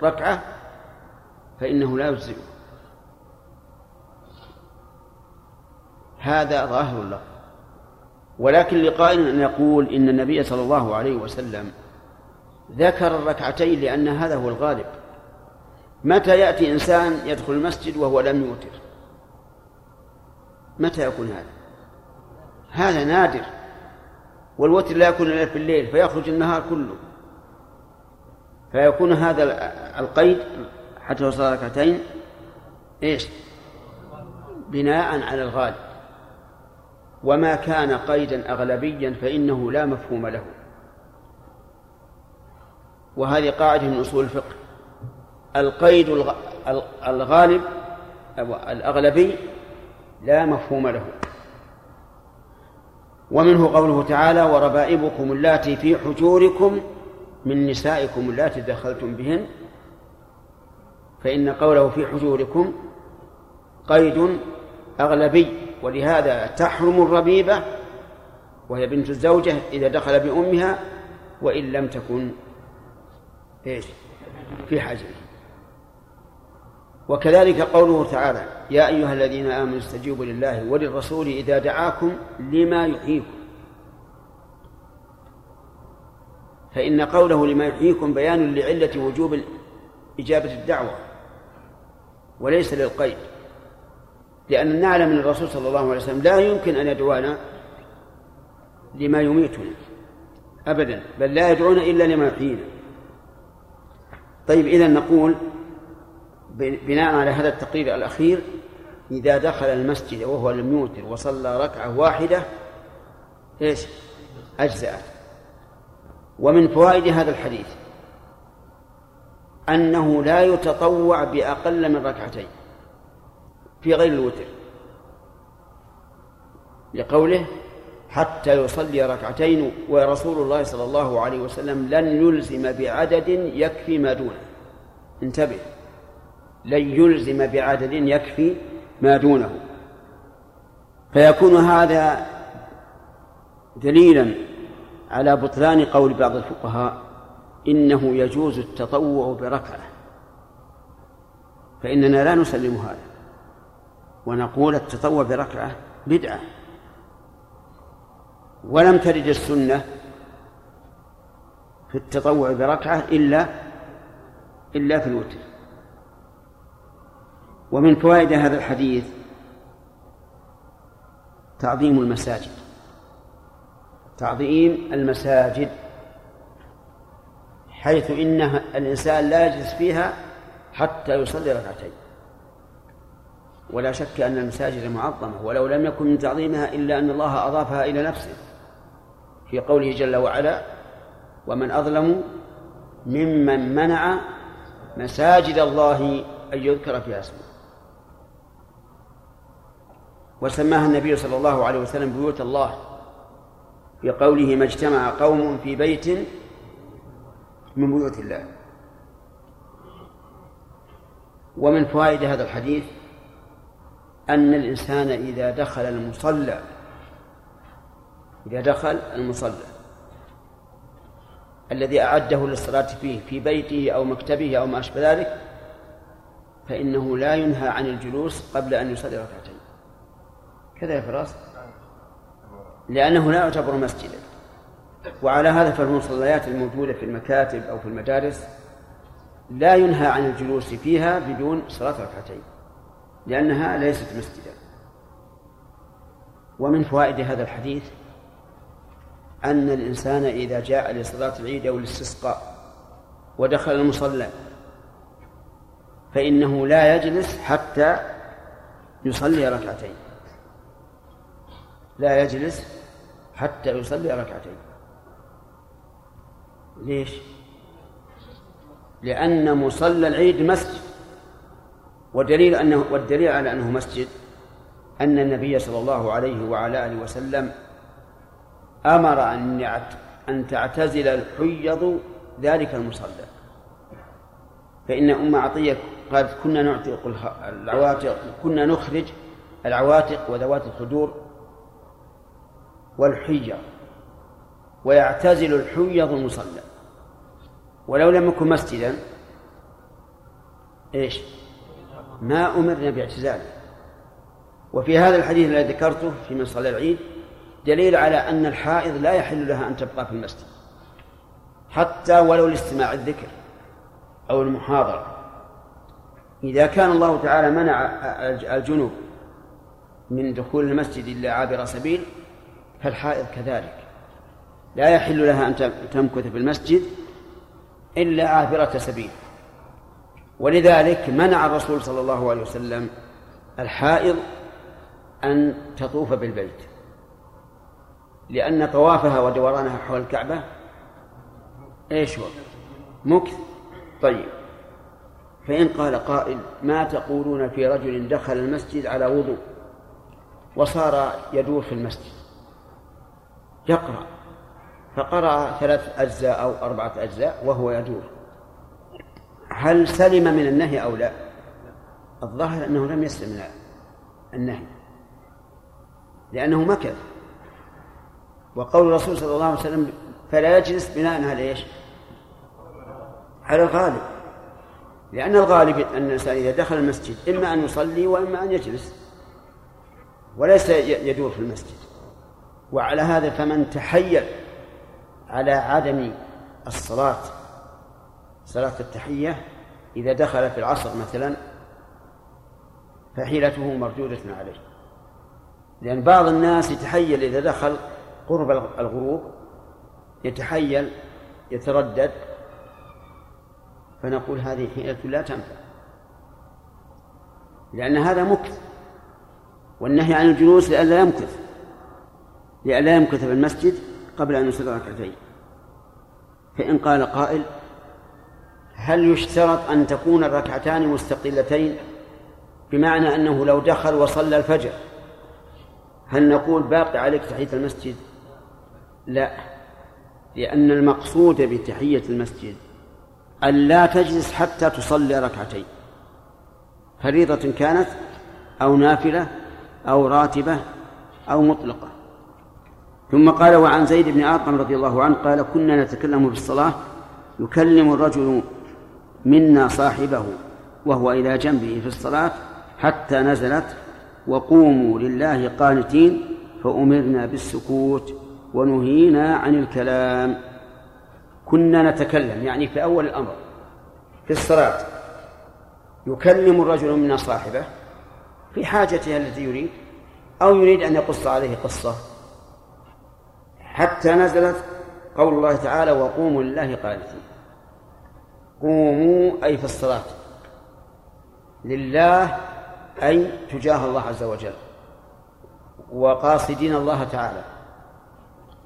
ركعة فإنه لا يجزئه. هذا ظاهر الله ولكن لقائل أن يقول إن النبي صلى الله عليه وسلم ذكر الركعتين لأن هذا هو الغالب. متى يأتي إنسان يدخل المسجد وهو لم يوتر؟ متى يكون هذا؟ هذا نادر. والوتر لا يكون إلا في الليل فيخرج النهار كله. فيكون هذا القيد حتى يوصل ركعتين إيش؟ بناء على الغالب. وما كان قيدا أغلبيا فإنه لا مفهوم له. وهذه قاعدة من أصول الفقه. القيد الغالب أو الأغلبي لا مفهوم له. ومنه قوله تعالى وربائبكم اللاتي في حجوركم من نسائكم اللاتي دخلتم بهن. فإن قوله في حجوركم قيد أغلبي. ولهذا تحرم الربيبة وهي بنت الزوجة إذا دخل بأمها وإن لم تكن إيش؟ في حجره وكذلك قوله تعالى يا أيها الذين آمنوا استجيبوا لله وللرسول إذا دعاكم لما يحييكم. فإن قوله لما يحييكم بيان لعلة وجوب إجابة الدعوة وليس للقيد. لأن نعلم من الرسول صلى الله عليه وسلم لا يمكن أن يدعونا لما يميتنا أبدا بل لا يدعون إلا لما يحيينا. طيب إذا نقول بناء على هذا التقرير الأخير إذا دخل المسجد وهو لم يوتر وصلى ركعة واحدة إيش؟ أجزأت ومن فوائد هذا الحديث أنه لا يتطوع بأقل من ركعتين. في غير الوتر. لقوله حتى يصلي ركعتين ورسول الله صلى الله عليه وسلم لن يلزم بعدد يكفي ما دونه. انتبه. لن يلزم بعدد يكفي ما دونه. فيكون هذا دليلا على بطلان قول بعض الفقهاء إنه يجوز التطوع بركعة. فإننا لا نسلم هذا. ونقول التطوع بركعة بدعة. ولم ترد السنة في التطوع بركعة إلا إلا في الوتر. ومن فوائد هذا الحديث تعظيم المساجد. تعظيم المساجد حيث إنها الإنسان لا يجلس فيها حتى يصلي ركعتين. ولا شك أن المساجد معظمة ولو لم يكن من تعظيمها إلا أن الله أضافها إلى نفسه. في قوله جل وعلا ومن أظلم ممن منع مساجد الله أن يذكر فيها اسمه. وسماها النبي صلى الله عليه وسلم بيوت الله في قوله ما اجتمع قوم في بيت من بيوت الله. ومن فوائد هذا الحديث أن الإنسان إذا دخل المصلى إذا دخل المصلى الذي أعده للصلاة فيه في بيته أو مكتبه أو ما أشبه ذلك فإنه لا ينهى عن الجلوس قبل أن يصلي ركعتين. كذا يا فراس؟ لأنه لا يعتبر مسجدا. وعلى هذا فالمصليات الموجودة في المكاتب أو في المدارس لا ينهى عن الجلوس فيها بدون صلاة ركعتين. لأنها ليست مسجدا. ومن فوائد هذا الحديث أن الإنسان إذا جاء لصلاة العيد أو الاستسقاء ودخل المصلى فإنه لا يجلس حتى يصلي ركعتين. لا يجلس حتى يصلي ركعتين. ليش؟ لأن مصلى العيد مسجد. ودليل أنه والدليل على أنه مسجد أن النبي صلى الله عليه وعلى آله وسلم أمر أن أن تعتزل الحيض ذلك المصلى فإن أم عطية قالت كنا نعتق العواتق كنا نخرج العواتق وذوات الخدور والحية ويعتزل الحيض المصلى ولو لم يكن مسجدا إيش؟ ما أمرنا باعتزاله. وفي هذا الحديث الذي ذكرته في من صلى العيد دليل على أن الحائض لا يحل لها أن تبقى في المسجد. حتى ولو لاستماع الذكر أو المحاضرة. إذا كان الله تعالى منع الجنوب من دخول المسجد إلا عابر سبيل فالحائض كذلك. لا يحل لها أن تمكث في المسجد إلا عابرة سبيل. ولذلك منع الرسول صلى الله عليه وسلم الحائض أن تطوف بالبيت لأن طوافها ودورانها حول الكعبة إيش هو؟ مكث. طيب. فإن قال قائل ما تقولون في رجل دخل المسجد على وضوء وصار يدور في المسجد؟ يقرأ. فقرأ ثلاث أجزاء أو أربعة أجزاء وهو يدور. هل سلم من النهي أو لا؟ الظاهر أنه لم يسلم من النهي لأنه مكث وقول الرسول صلى الله عليه وسلم فلا يجلس بناء على إيش؟ على الغالب. لأن الغالب أن الإنسان إذا دخل المسجد إما أن يصلي وإما أن يجلس وليس يدور في المسجد. وعلى هذا فمن تحيل على عدم الصلاة صلاة التحية إذا دخل في العصر مثلا فحيلته مردودة عليه. لأن بعض الناس يتحيل إذا دخل قرب الغروب يتحيل يتردد فنقول هذه حيلة لا تنفع. لأن هذا مكث والنهي عن الجلوس لئلا يمكث لئلا يمكث في المسجد قبل أن يصلي ركعتين. فإن قال قائل هل يشترط أن تكون الركعتان مستقلتين؟ بمعنى أنه لو دخل وصلى الفجر هل نقول باقي عليك تحية المسجد؟ لا لأن المقصود بتحية المسجد أن لا تجلس حتى تصلي ركعتين. فريضة كانت أو نافلة أو راتبة أو مطلقة. ثم قال وعن زيد بن أرقم رضي الله عنه قال كنا نتكلم في الصلاة يكلم الرجل منا صاحبه وهو إلى جنبه في الصلاة حتى نزلت وقوموا لله قانتين فأمرنا بالسكوت ونهينا عن الكلام. كنا نتكلم يعني في أول الأمر في الصلاة يكلم الرجل منا صاحبه في حاجته التي يريد أو يريد أن يقص عليه قصة. حتى نزلت قول الله تعالى وقوموا لله قانتين. قوموا أي في الصلاة. لله أي تجاه الله عز وجل. وقاصدين الله تعالى.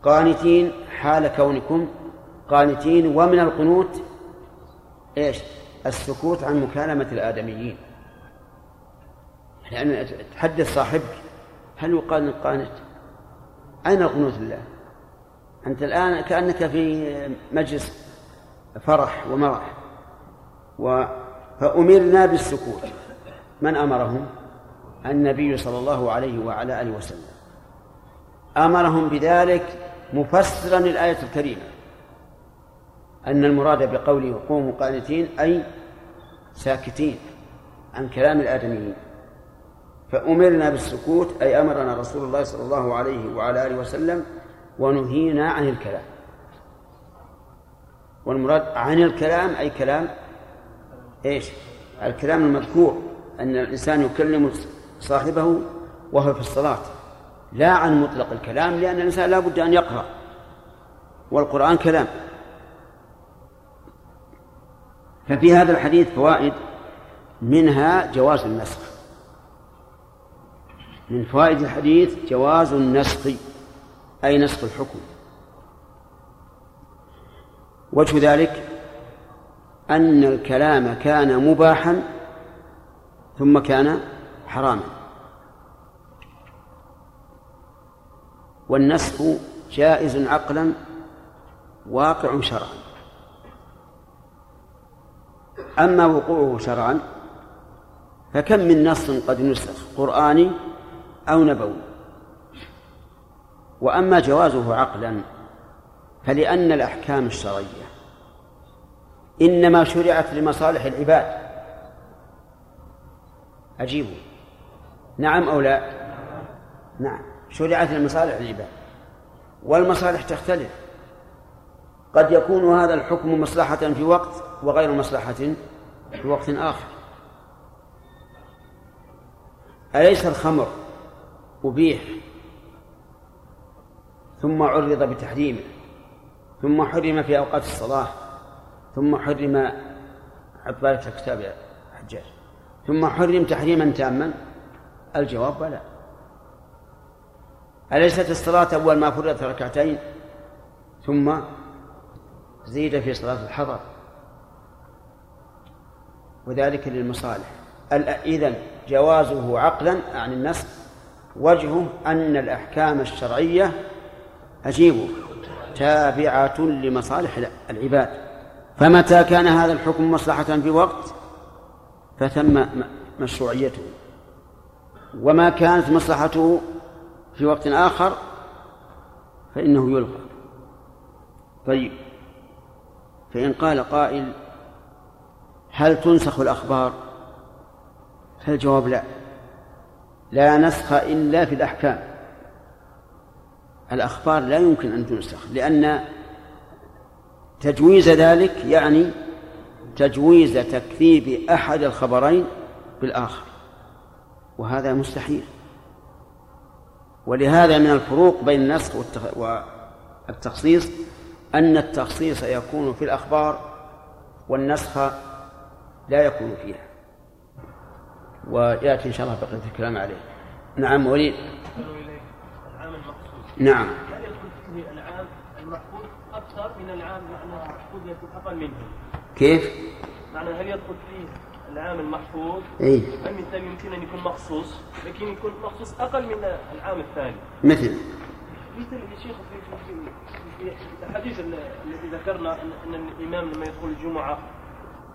قانتين حال كونكم. قانتين ومن القنوت إيش؟ السكوت عن مكالمة الآدميين. لأن تحدث صاحبك. هل يقال القانت؟ أين القنوت لله؟ أنت الآن كأنك في مجلس فرح ومرح. و فأمرنا بالسكوت. من أمرهم؟ النبي صلى الله عليه وعلى آله وسلم. أمرهم بذلك مفسرا للآية الكريمة. أن المراد بقوله قوموا قانتين أي ساكتين عن كلام الآدميين. فأمرنا بالسكوت أي أمرنا رسول الله صلى الله عليه وعلى آله وسلم ونهينا عن الكلام. والمراد عن الكلام أي كلام إيش؟ الكلام المذكور أن الإنسان يكلم صاحبه وهو في الصلاة. لا عن مطلق الكلام لأن الإنسان لا بد أن يقرأ. والقرآن كلام. ففي هذا الحديث فوائد منها جواز النسخ. من فوائد الحديث جواز النسخ أي نسخ الحكم. وجه ذلك أن الكلام كان مباحا ثم كان حراما. والنسخ جائز عقلا واقع شرعا. أما وقوعه شرعا فكم من نص قد نسخ قرآني أو نبوي. وأما جوازه عقلا فلأن الأحكام الشرعية إنما شرعت لمصالح العباد. أجيبوا نعم أو لا؟ نعم. شرعت لمصالح العباد. والمصالح تختلف. قد يكون هذا الحكم مصلحة في وقت وغير مصلحة في وقت آخر. أليس الخمر أبيح؟ ثم عرض بتحريمه. ثم حرم في أوقات الصلاة. ثم حرم عبارة الكتاب يا حجاج ثم حرم تحريما تاما. الجواب بلى. أليست الصلاة أول ما فرضت ركعتين ثم زيد في صلاة الحضر. وذلك للمصالح. إذن جوازه عقلا عن النسخ وجهه أن الأحكام الشرعية أجيبه تابعة لمصالح العباد. فمتى كان هذا الحكم مصلحة في وقت؟ فثم مشروعيته. وما كانت مصلحته في وقت آخر فإنه يلغى طيب فإن قال قائل هل تنسخ الأخبار؟ فالجواب لا. لا نسخ إلا في الأحكام. الأخبار لا يمكن أن تنسخ لأن تجويز ذلك يعني تجويز تكذيب أحد الخبرين بالآخر وهذا مستحيل. ولهذا من الفروق بين النسخ والتخصيص أن التخصيص يكون في الأخبار والنسخ لا يكون فيها. ويأتي إن شاء الله بقية الكلام عليه. نعم وليد. نعم هل يدخل فيه العام أكثر من العام معنى المحفوظ يكون أقل منه؟ كيف؟ معنى هل يدخل فيه العام المحفوظ إيه أم الثاني يمكن أن يكون مخصوص لكن يكون مخصوص أقل من العام الثاني؟ مثل مثل يا شيخ في في في, الحديث ال- الذي ذكرنا ان الإمام لما يدخل الجمعة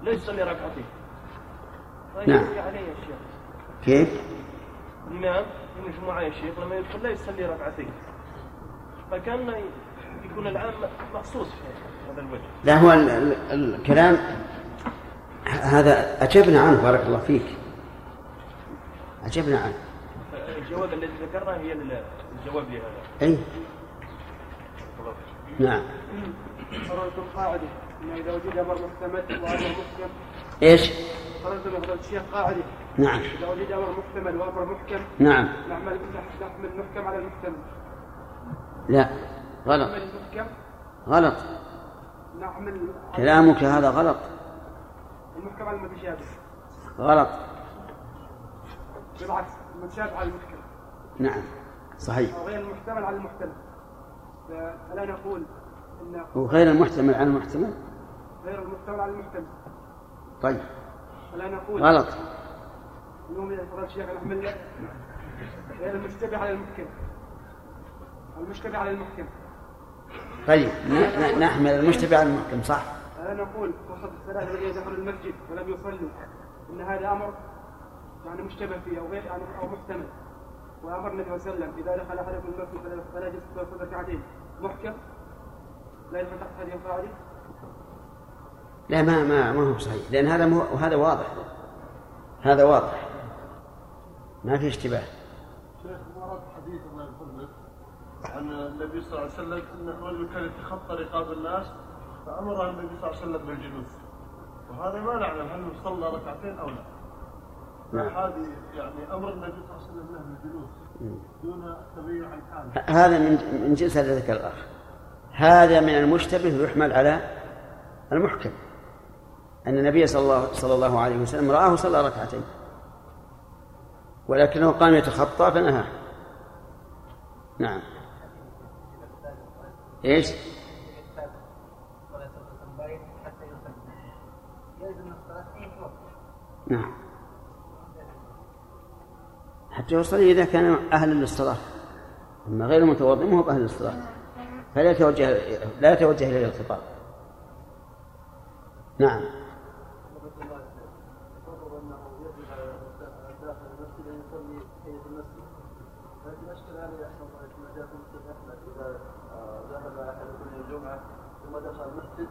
لا يصلي ركعتين. طيب نعم. عليه يا شيخ. كيف؟ الإمام يوم الجمعة يا شيخ لما يدخل لا يصلي ركعتين فكان يكون العام مخصوص في هذا الوجه. لا هو ال- ال- الكلام هذا أجبنا عنه بارك الله فيك. أجبنا عنه. الجواب الذي ذكرناه هي ال- الجواب لهذا. أي. نعم. قررت القاعدة أن إذا وجد أمر محتمل وأمر محكم؟ إيش؟ قررت من الشيخ قاعدة؟ نعم. إذا وجد أمر محتمل وأمر محكم؟ نعم. نعمل نحمل المحكم على المحتمل لا. غلط. غلط. نحمل كلامك هذا غلط. المحكم على المتشابه. غلط. بالعكس المتشابه على المحكم نعم. صحيح. أو غير المحتمل على المحتمل. فلا نقول أن وغير المحتمل عن المحتمل؟ غير المحتمل على المحتمل. طيب. فلا نقول غلط. اليوم إذا فضل الشيخ نحمل غير المشتبه على المحكم المشتبه على المحكم. طيب نحمل المشتبه على المحكم صح؟ نقول وسط الثلاثة الذين دخلوا المسجد ولم يصلوا إن هذا أمر يعني مشتبه فيه أو غير يعني أو محتمل. وأمر النبي صلى الله عليه وسلم إذا دخل أحدكم المسجد فلا- فيصلي ركعتين. محكم؟ لا تحت هذه القاعدة؟ لا ما ما ما هو صحيح لأن هذا مو هذا واضح. هذا واضح. ما في اشتباه شيخ ورد حديث الله يفضلك عن النبي صلى الله عليه وسلم إن الرجل كان يتخطى رقاب الناس فامره النبي صلى الله عليه وسلم بالجلوس. وهذا ما نعلم هل صلى ركعتين أو لا. نعم. هذه يعني أمر النبي صلى الله عليه وسلم له بالجلوس دون تبين عن حاله هذا من من جنس الذي ذكر الأخ. هذا من المشتبه يحمل على المحكم. أن النبي صلى الله صلى الله عليه وسلم رآه صلى ركعتين. ولكنه قام يتخطى فنهاه. نعم. إيش؟ نعم. حتى يصلي إذا كان أهلا للصلاة. أما غير متوضئ ما هو بأهل للصلاة. فلا يتوجه لا يتوجه إليه الخطاب نعم يقرر انه يجب على داخل المسجد ان يصلي تحيه المسجد لكن اشكل علي احسن الله كما جاء في مسجد احمد اذا آه، ذهب احدكم إلى الجمعه ثم دخل المسجد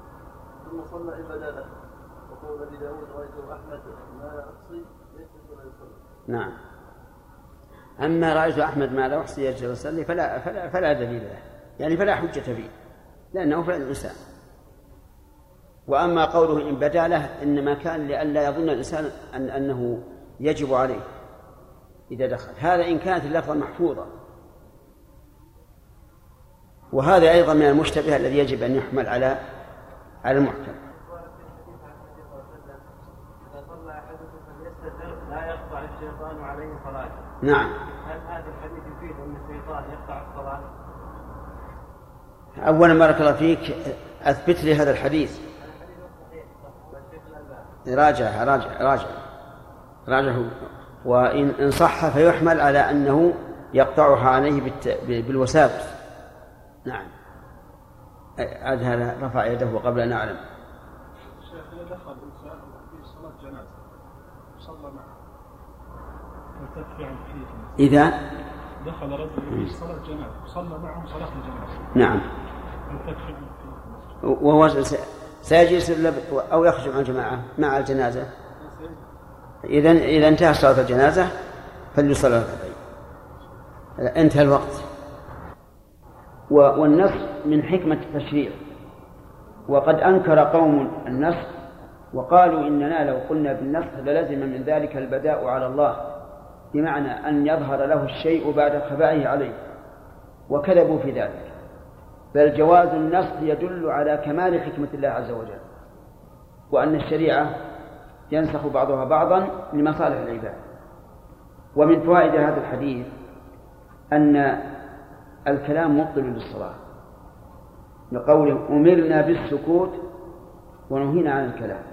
ثم صلى عباده له وقول ابي داود رايته احمد ما اقصي يجلس ولا يصلي نعم. أما رأيت أحمد ما لا يحصي يجلس يصلي فلا فلا فلا دليل له. يعني فلا حجة فيه. لأنه فعل الإنسان. وأما قوله إن بدا له إنما كان لئلا يظن الإنسان أن أنه يجب عليه إذا دخل. هذا إن كانت اللفظة محفوظة. وهذا أيضا من المشتبه الذي يجب أن يحمل على على المحكم إذا صلى أحدكم فليستتر لا يقطع الشيطان عليه صلاته نعم. هل هذا الحديث يفيد أن الشيطان يقطع الصلاة؟ أولا بارك الله فيك أثبت لي هذا الحديث. راجع راجع راجع. راجعه وإن إن صح فيحمل على أنه يقطعها عليه. بالوساوس. نعم. عاد هذا رفع يده قبل أن أعلم. شيخ إذا دخل إنسان في صلاة جنازة صلى حديث إذا دخل رجل في صلاة جنازة. صلى معهم صلاة الجنازة. نعم. وهو سيجلس أو يخرج مع الجماعة مع الجنازة. إذا إذا انتهى صلاة الجنازة فليصلي ركعتين. انتهى الوقت. و- والنسخ من حكمة التشريع. وقد أنكر قوم النسخ وقالوا إننا لو قلنا بالنسخ للزم من ذلك البداء على الله. بمعنى أن يظهر له الشيء بعد خفائه عليه وكذبوا في ذلك. بل جواز النسخ يدل على كمال حكمة الله عز وجل وأن الشريعة ينسخ بعضها بعضا لمصالح العباد. ومن فوائد هذا الحديث أن الكلام مبطل للصلاة لقوله أمرنا بالسكوت ونهينا عن الكلام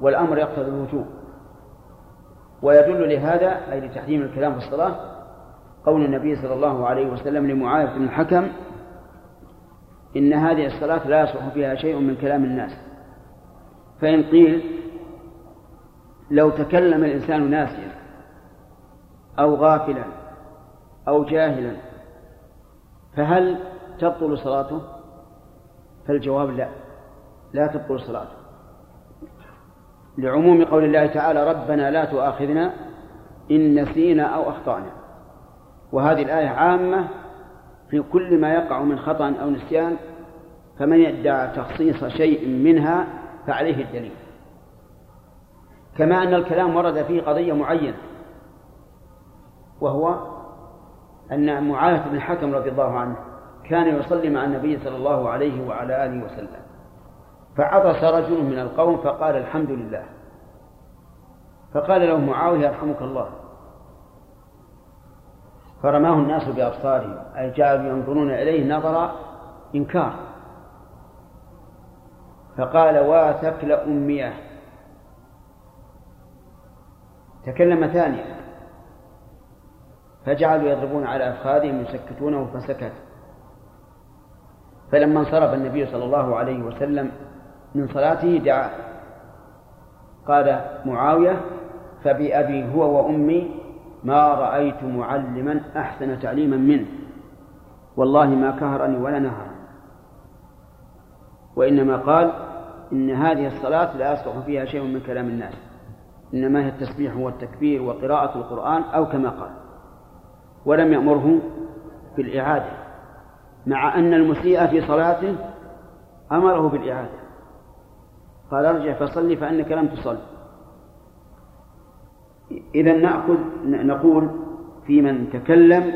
والأمر يقتضي الوجوب. ويدل لهذا أي لتحريم الكلام في الصلاة قول النبي صلى الله عليه وسلم لمعاذ بن الحكم إن هذه الصلاة لا يصلح فيها شيء من كلام الناس. فإن قيل لو تكلم الإنسان ناسيا أو غافلا أو جاهلا فهل تبطل صلاته؟ فالجواب لا. لا تبطل صلاته. لعموم قول الله تعالى ربنا لا تؤاخذنا إن نسينا أو أخطأنا. وهذه الآية عامة في كل ما يقع من خطأ أو نسيان فمن يدعى تخصيص شيء منها فعليه الدليل. كما أن الكلام ورد فيه قضية معينة وهو أن معاذ بن الحكم رضي الله عنه كان يصلي مع النبي صلى الله عليه وعلى آله وسلم. فعطس رجل من القوم فقال الحمد لله. فقال له معاوية يرحمك الله. فرماه الناس بأبصارهم أي جعلوا ينظرون إليه نظر إنكار. فقال واتكل أمية تكلم ثانية. فجعلوا يضربون على أفخاذهم يسكتونه فسكت. فلما انصرف النبي صلى الله عليه وسلم من صلاته دعا قال معاوية فبأبي هو وأمي ما رأيت معلما أحسن تعليما منه والله ما كهرني ولا نهرني. وإنما قال إن هذه الصلاة لا يصلح فيها شيء من كلام الناس إنما هي التسبيح والتكبير وقراءة القرآن أو كما قال ولم يأمره بالإعادة مع أن المسيء في صلاته أمره بالإعادة. قال ارجع فصلي فإنك لم تصل. إذا نأخذ نقول في من تكلم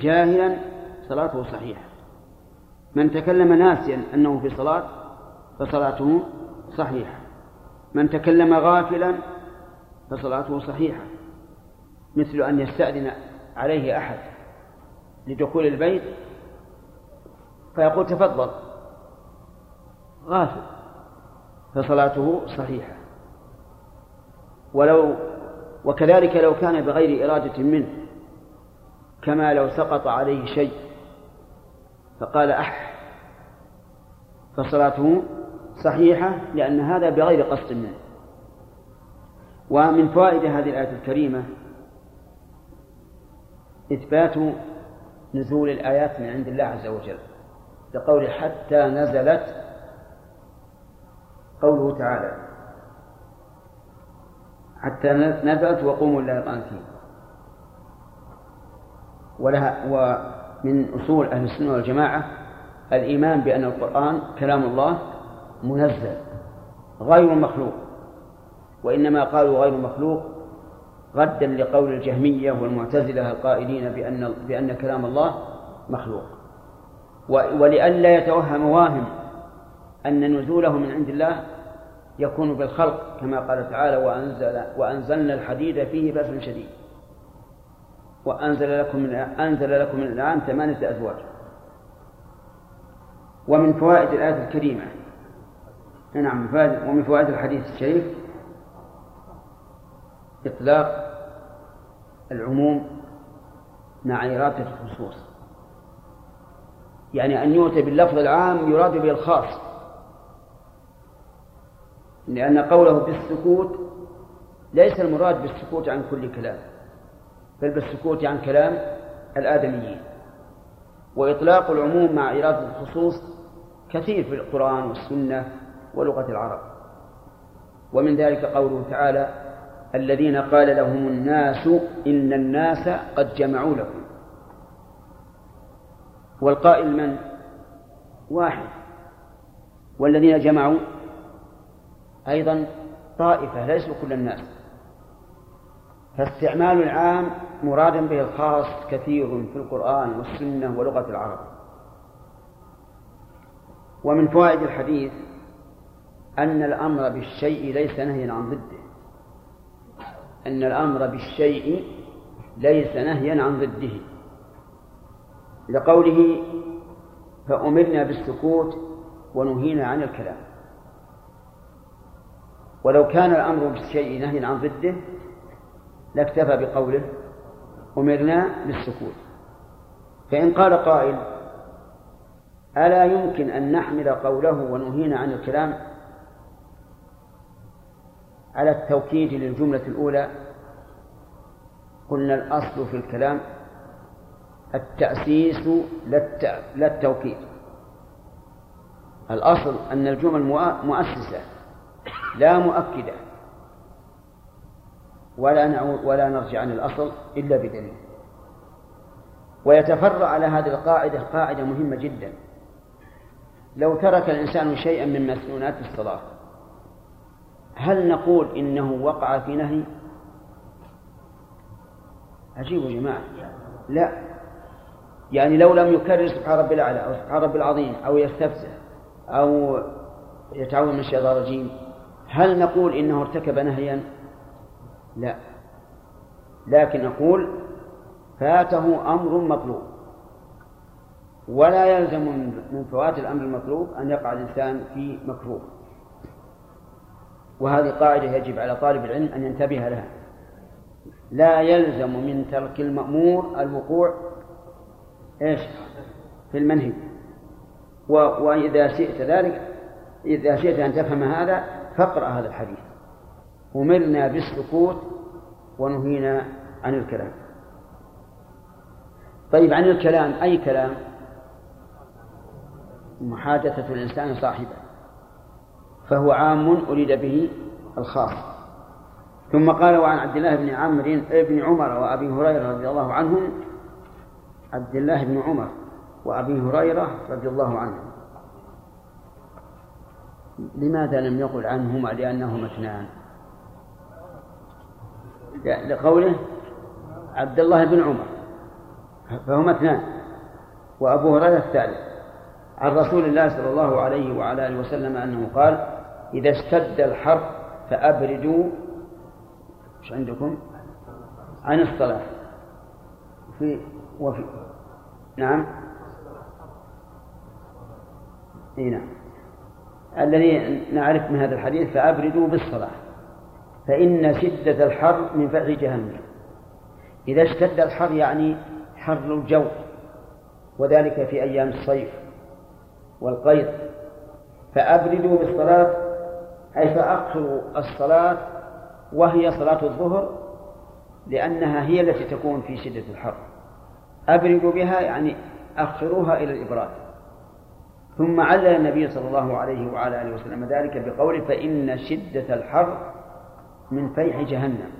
جاهلا صلاته صحيحة. من تكلم ناسيا أنه في صلاة فصلاته صحيحة. من تكلم غافلا فصلاته صحيحة. مثل أن يستأذن عليه أحد لدخول البيت فيقول تفضل. غافل. فصلاته صحيحة. ولو وكذلك لو كان بغير إرادة منه كما لو سقط عليه شيء فقال أح فصلاته صحيحة لأن هذا بغير قصد منه. ومن فوائد هذه الآية الكريمة إثبات نزول الآيات من عند الله عز وجل لقول حتى نزلت قوله تعالى حتى نزلت وقوموا لله قانتين ولها ومن أصول أهل السنة والجماعة الإيمان بأن القرآن كلام الله منزل غير مخلوق وإنما قالوا غير مخلوق ردا لقول الجهمية والمعتزلة القائلين بأن بأن كلام الله مخلوق. ولئلا يتوهم واهم أن نزوله من عند الله يكون بالخلق كما قال تعالى وأنزل وأنزلنا الحديد فيه بأس شديد. وأنزل لكم من أنزل لكم من الأنعام ثمانية أزواج. ومن فوائد الآية الكريمة. نعم ومن فوائد الحديث الشريف إطلاق العموم مع إرادة الخصوص. يعني أن يؤتى باللفظ العام يراد به الخاص. لأن قوله بالسكوت ليس المراد بالسكوت عن كل كلام بل بالسكوت عن كلام الآدميين. وإطلاق العموم مع إرادة الخصوص كثير في القرآن والسنة ولغة العرب. ومن ذلك قوله تعالى الذين قال لهم الناس إن الناس قد جمعوا لكم. والقائل من؟ واحد. والذين جمعوا أيضا طائفة ليسوا كل الناس. فاستعمال العام مراد به الخاص كثير في القرآن والسنة ولغة العرب. ومن فوائد الحديث أن الأمر بالشيء ليس نهيا عن ضده. أن الأمر بالشيء ليس نهيا عن ضده. لقوله فأمرنا بالسكوت ونهينا عن الكلام. ولو كان الأمر بالشيء نهيا عن ضده لاكتفى بقوله أمرنا بالسكوت. فإن قال قائل ألا يمكن أن نحمل قوله ونهينا عن الكلام على التوكيد للجملة الأولى؟ قلنا الأصل في الكلام التأسيس لا التوكيد. الأصل أن الجمل مؤسسة. لا مؤكدة. ولا نعود ولا نرجع عن الأصل إلا بدليل. ويتفرع على هذه القاعدة قاعدة مهمة جدا. لو ترك الإنسان شيئا من مسنونات الصلاة هل نقول إنه وقع في نهي؟ عجيب يا جماعة. لا. يعني لو لم يكرر سبحان ربي الأعلى أو سبحان ربي العظيم أو يستفزه أو يتعوذ من الشيطان الرجيم هل نقول إنه ارتكب نهيا؟ لا. لكن نقول فاته أمر مطلوب. ولا يلزم من فوات الأمر المطلوب أن يقع الإنسان في مكروه. وهذه قاعدة يجب على طالب العلم أن ينتبه لها. لا يلزم من ترك المأمور الوقوع إيش؟ في المنهي. وإذا شئت ذلك إذا شئت أن تفهم هذا فاقرأ هذا الحديث. أمرنا بالسكوت ونهينا عن الكلام. طيب عن الكلام أي كلام؟ محادثة الإنسان صاحبه فهو عام أريد به الخاص. ثم قال وعن عبد الله بن عمرو بن عمر وأبي هريرة رضي الله عنهم. عبد الله بن عمر وأبي هريرة رضي الله عنهم. لماذا لم يقل عنهما؟ لأنهما اثنان. لقوله عبد الله بن عمر. فهما اثنان. وأبو هريرة الثالث. عن رسول الله صلى الله عليه وعلى آله وسلم أنه قال إذا اشتد الحر فأبردوا. إيش عندكم؟ عن الصلاة. في وفي نعم. إي نعم. الذي نعرف من هذا الحديث فأبردوا بالصلاة. فإن شدة الحر من فعل جهنم. إذا اشتد الحر يعني حر الجو وذلك في أيام الصيف والقيض فأبردوا بالصلاة أي فأقصروا الصلاة وهي صلاة الظهر لأنها هي التي تكون في شدة الحر. أبردوا بها يعني أخروها إلى الإبراد. ثم علل النبي صلى الله عليه وعلى آله وسلم ذلك بقوله فإن شدة الحر من فيح جهنم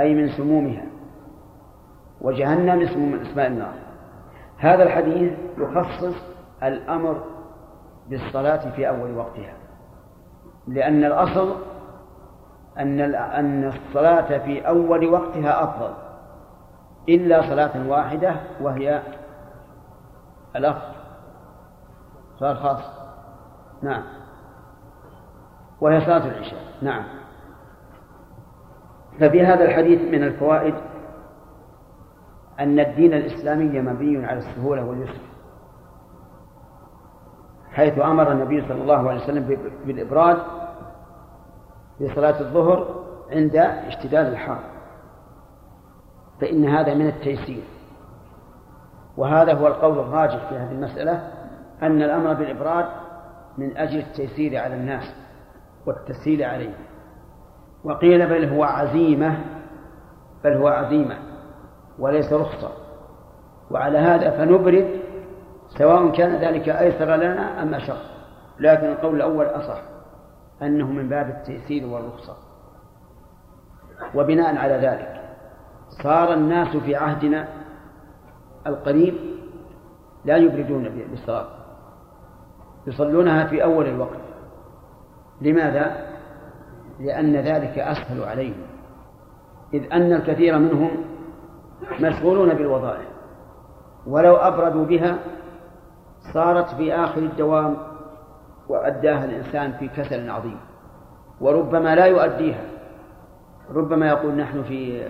أي من سمومها وجهنم اسم من أسماء النار. هذا الحديث يخصص الأمر بالصلاة في أول وقتها لأن الأصل أن أن الصلاة في أول وقتها أفضل إلا صلاة واحدة وهي الأخ صلاة خاص نعم. وهي صلاة العشاء. نعم. ففي هذا الحديث من الفوائد أن الدين الإسلامي مبني على السهولة واليسر. حيث أمر النبي صلى الله عليه وسلم بالإبراد في صلاة الظهر عند اشتداد الحر فإن هذا من التيسير. وهذا هو القول الراجح في هذه المسألة أن الأمر بالإبراد من أجل التيسير على الناس والتسهيل عليهم. وقيل بل هو عزيمة بل هو عزيمة وليس رخصة. وعلى هذا فنبرد سواء كان ذلك أيسر لنا أم أشق لكن القول الأول أصح أنه من باب التيسير والرخصة. وبناء على ذلك صار الناس في عهدنا القريب لا يبردون بالصلاة. يصلونها في أول الوقت. لماذا؟ لأن ذلك أسهل عليهم. إذ أن الكثير منهم مشغولون بالوظائف. ولو أبردوا بها صارت في آخر الدوام وأداها الإنسان في كسل عظيم. وربما لا يؤديها. ربما يقول نحن في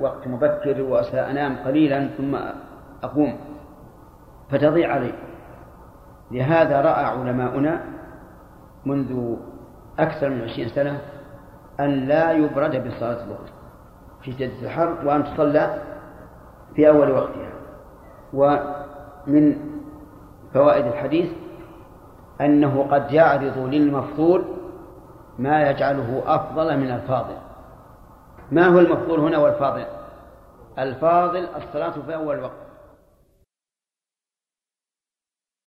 وقت مبكر وسأنام قليلا ثم أقوم. فتضيع عليه. لهذا رأى علماؤنا منذ أكثر من عشرين سنة أن لا يبرد بصلاة الظهر في شدة الحر وأن تصلى في أول وقتها. ومن فوائد الحديث أنه قد يعرض للمفضول ما يجعله أفضل من الفاضل. ما هو المفضول هنا والفاضل؟ الفاضل الصلاة في أول وقت.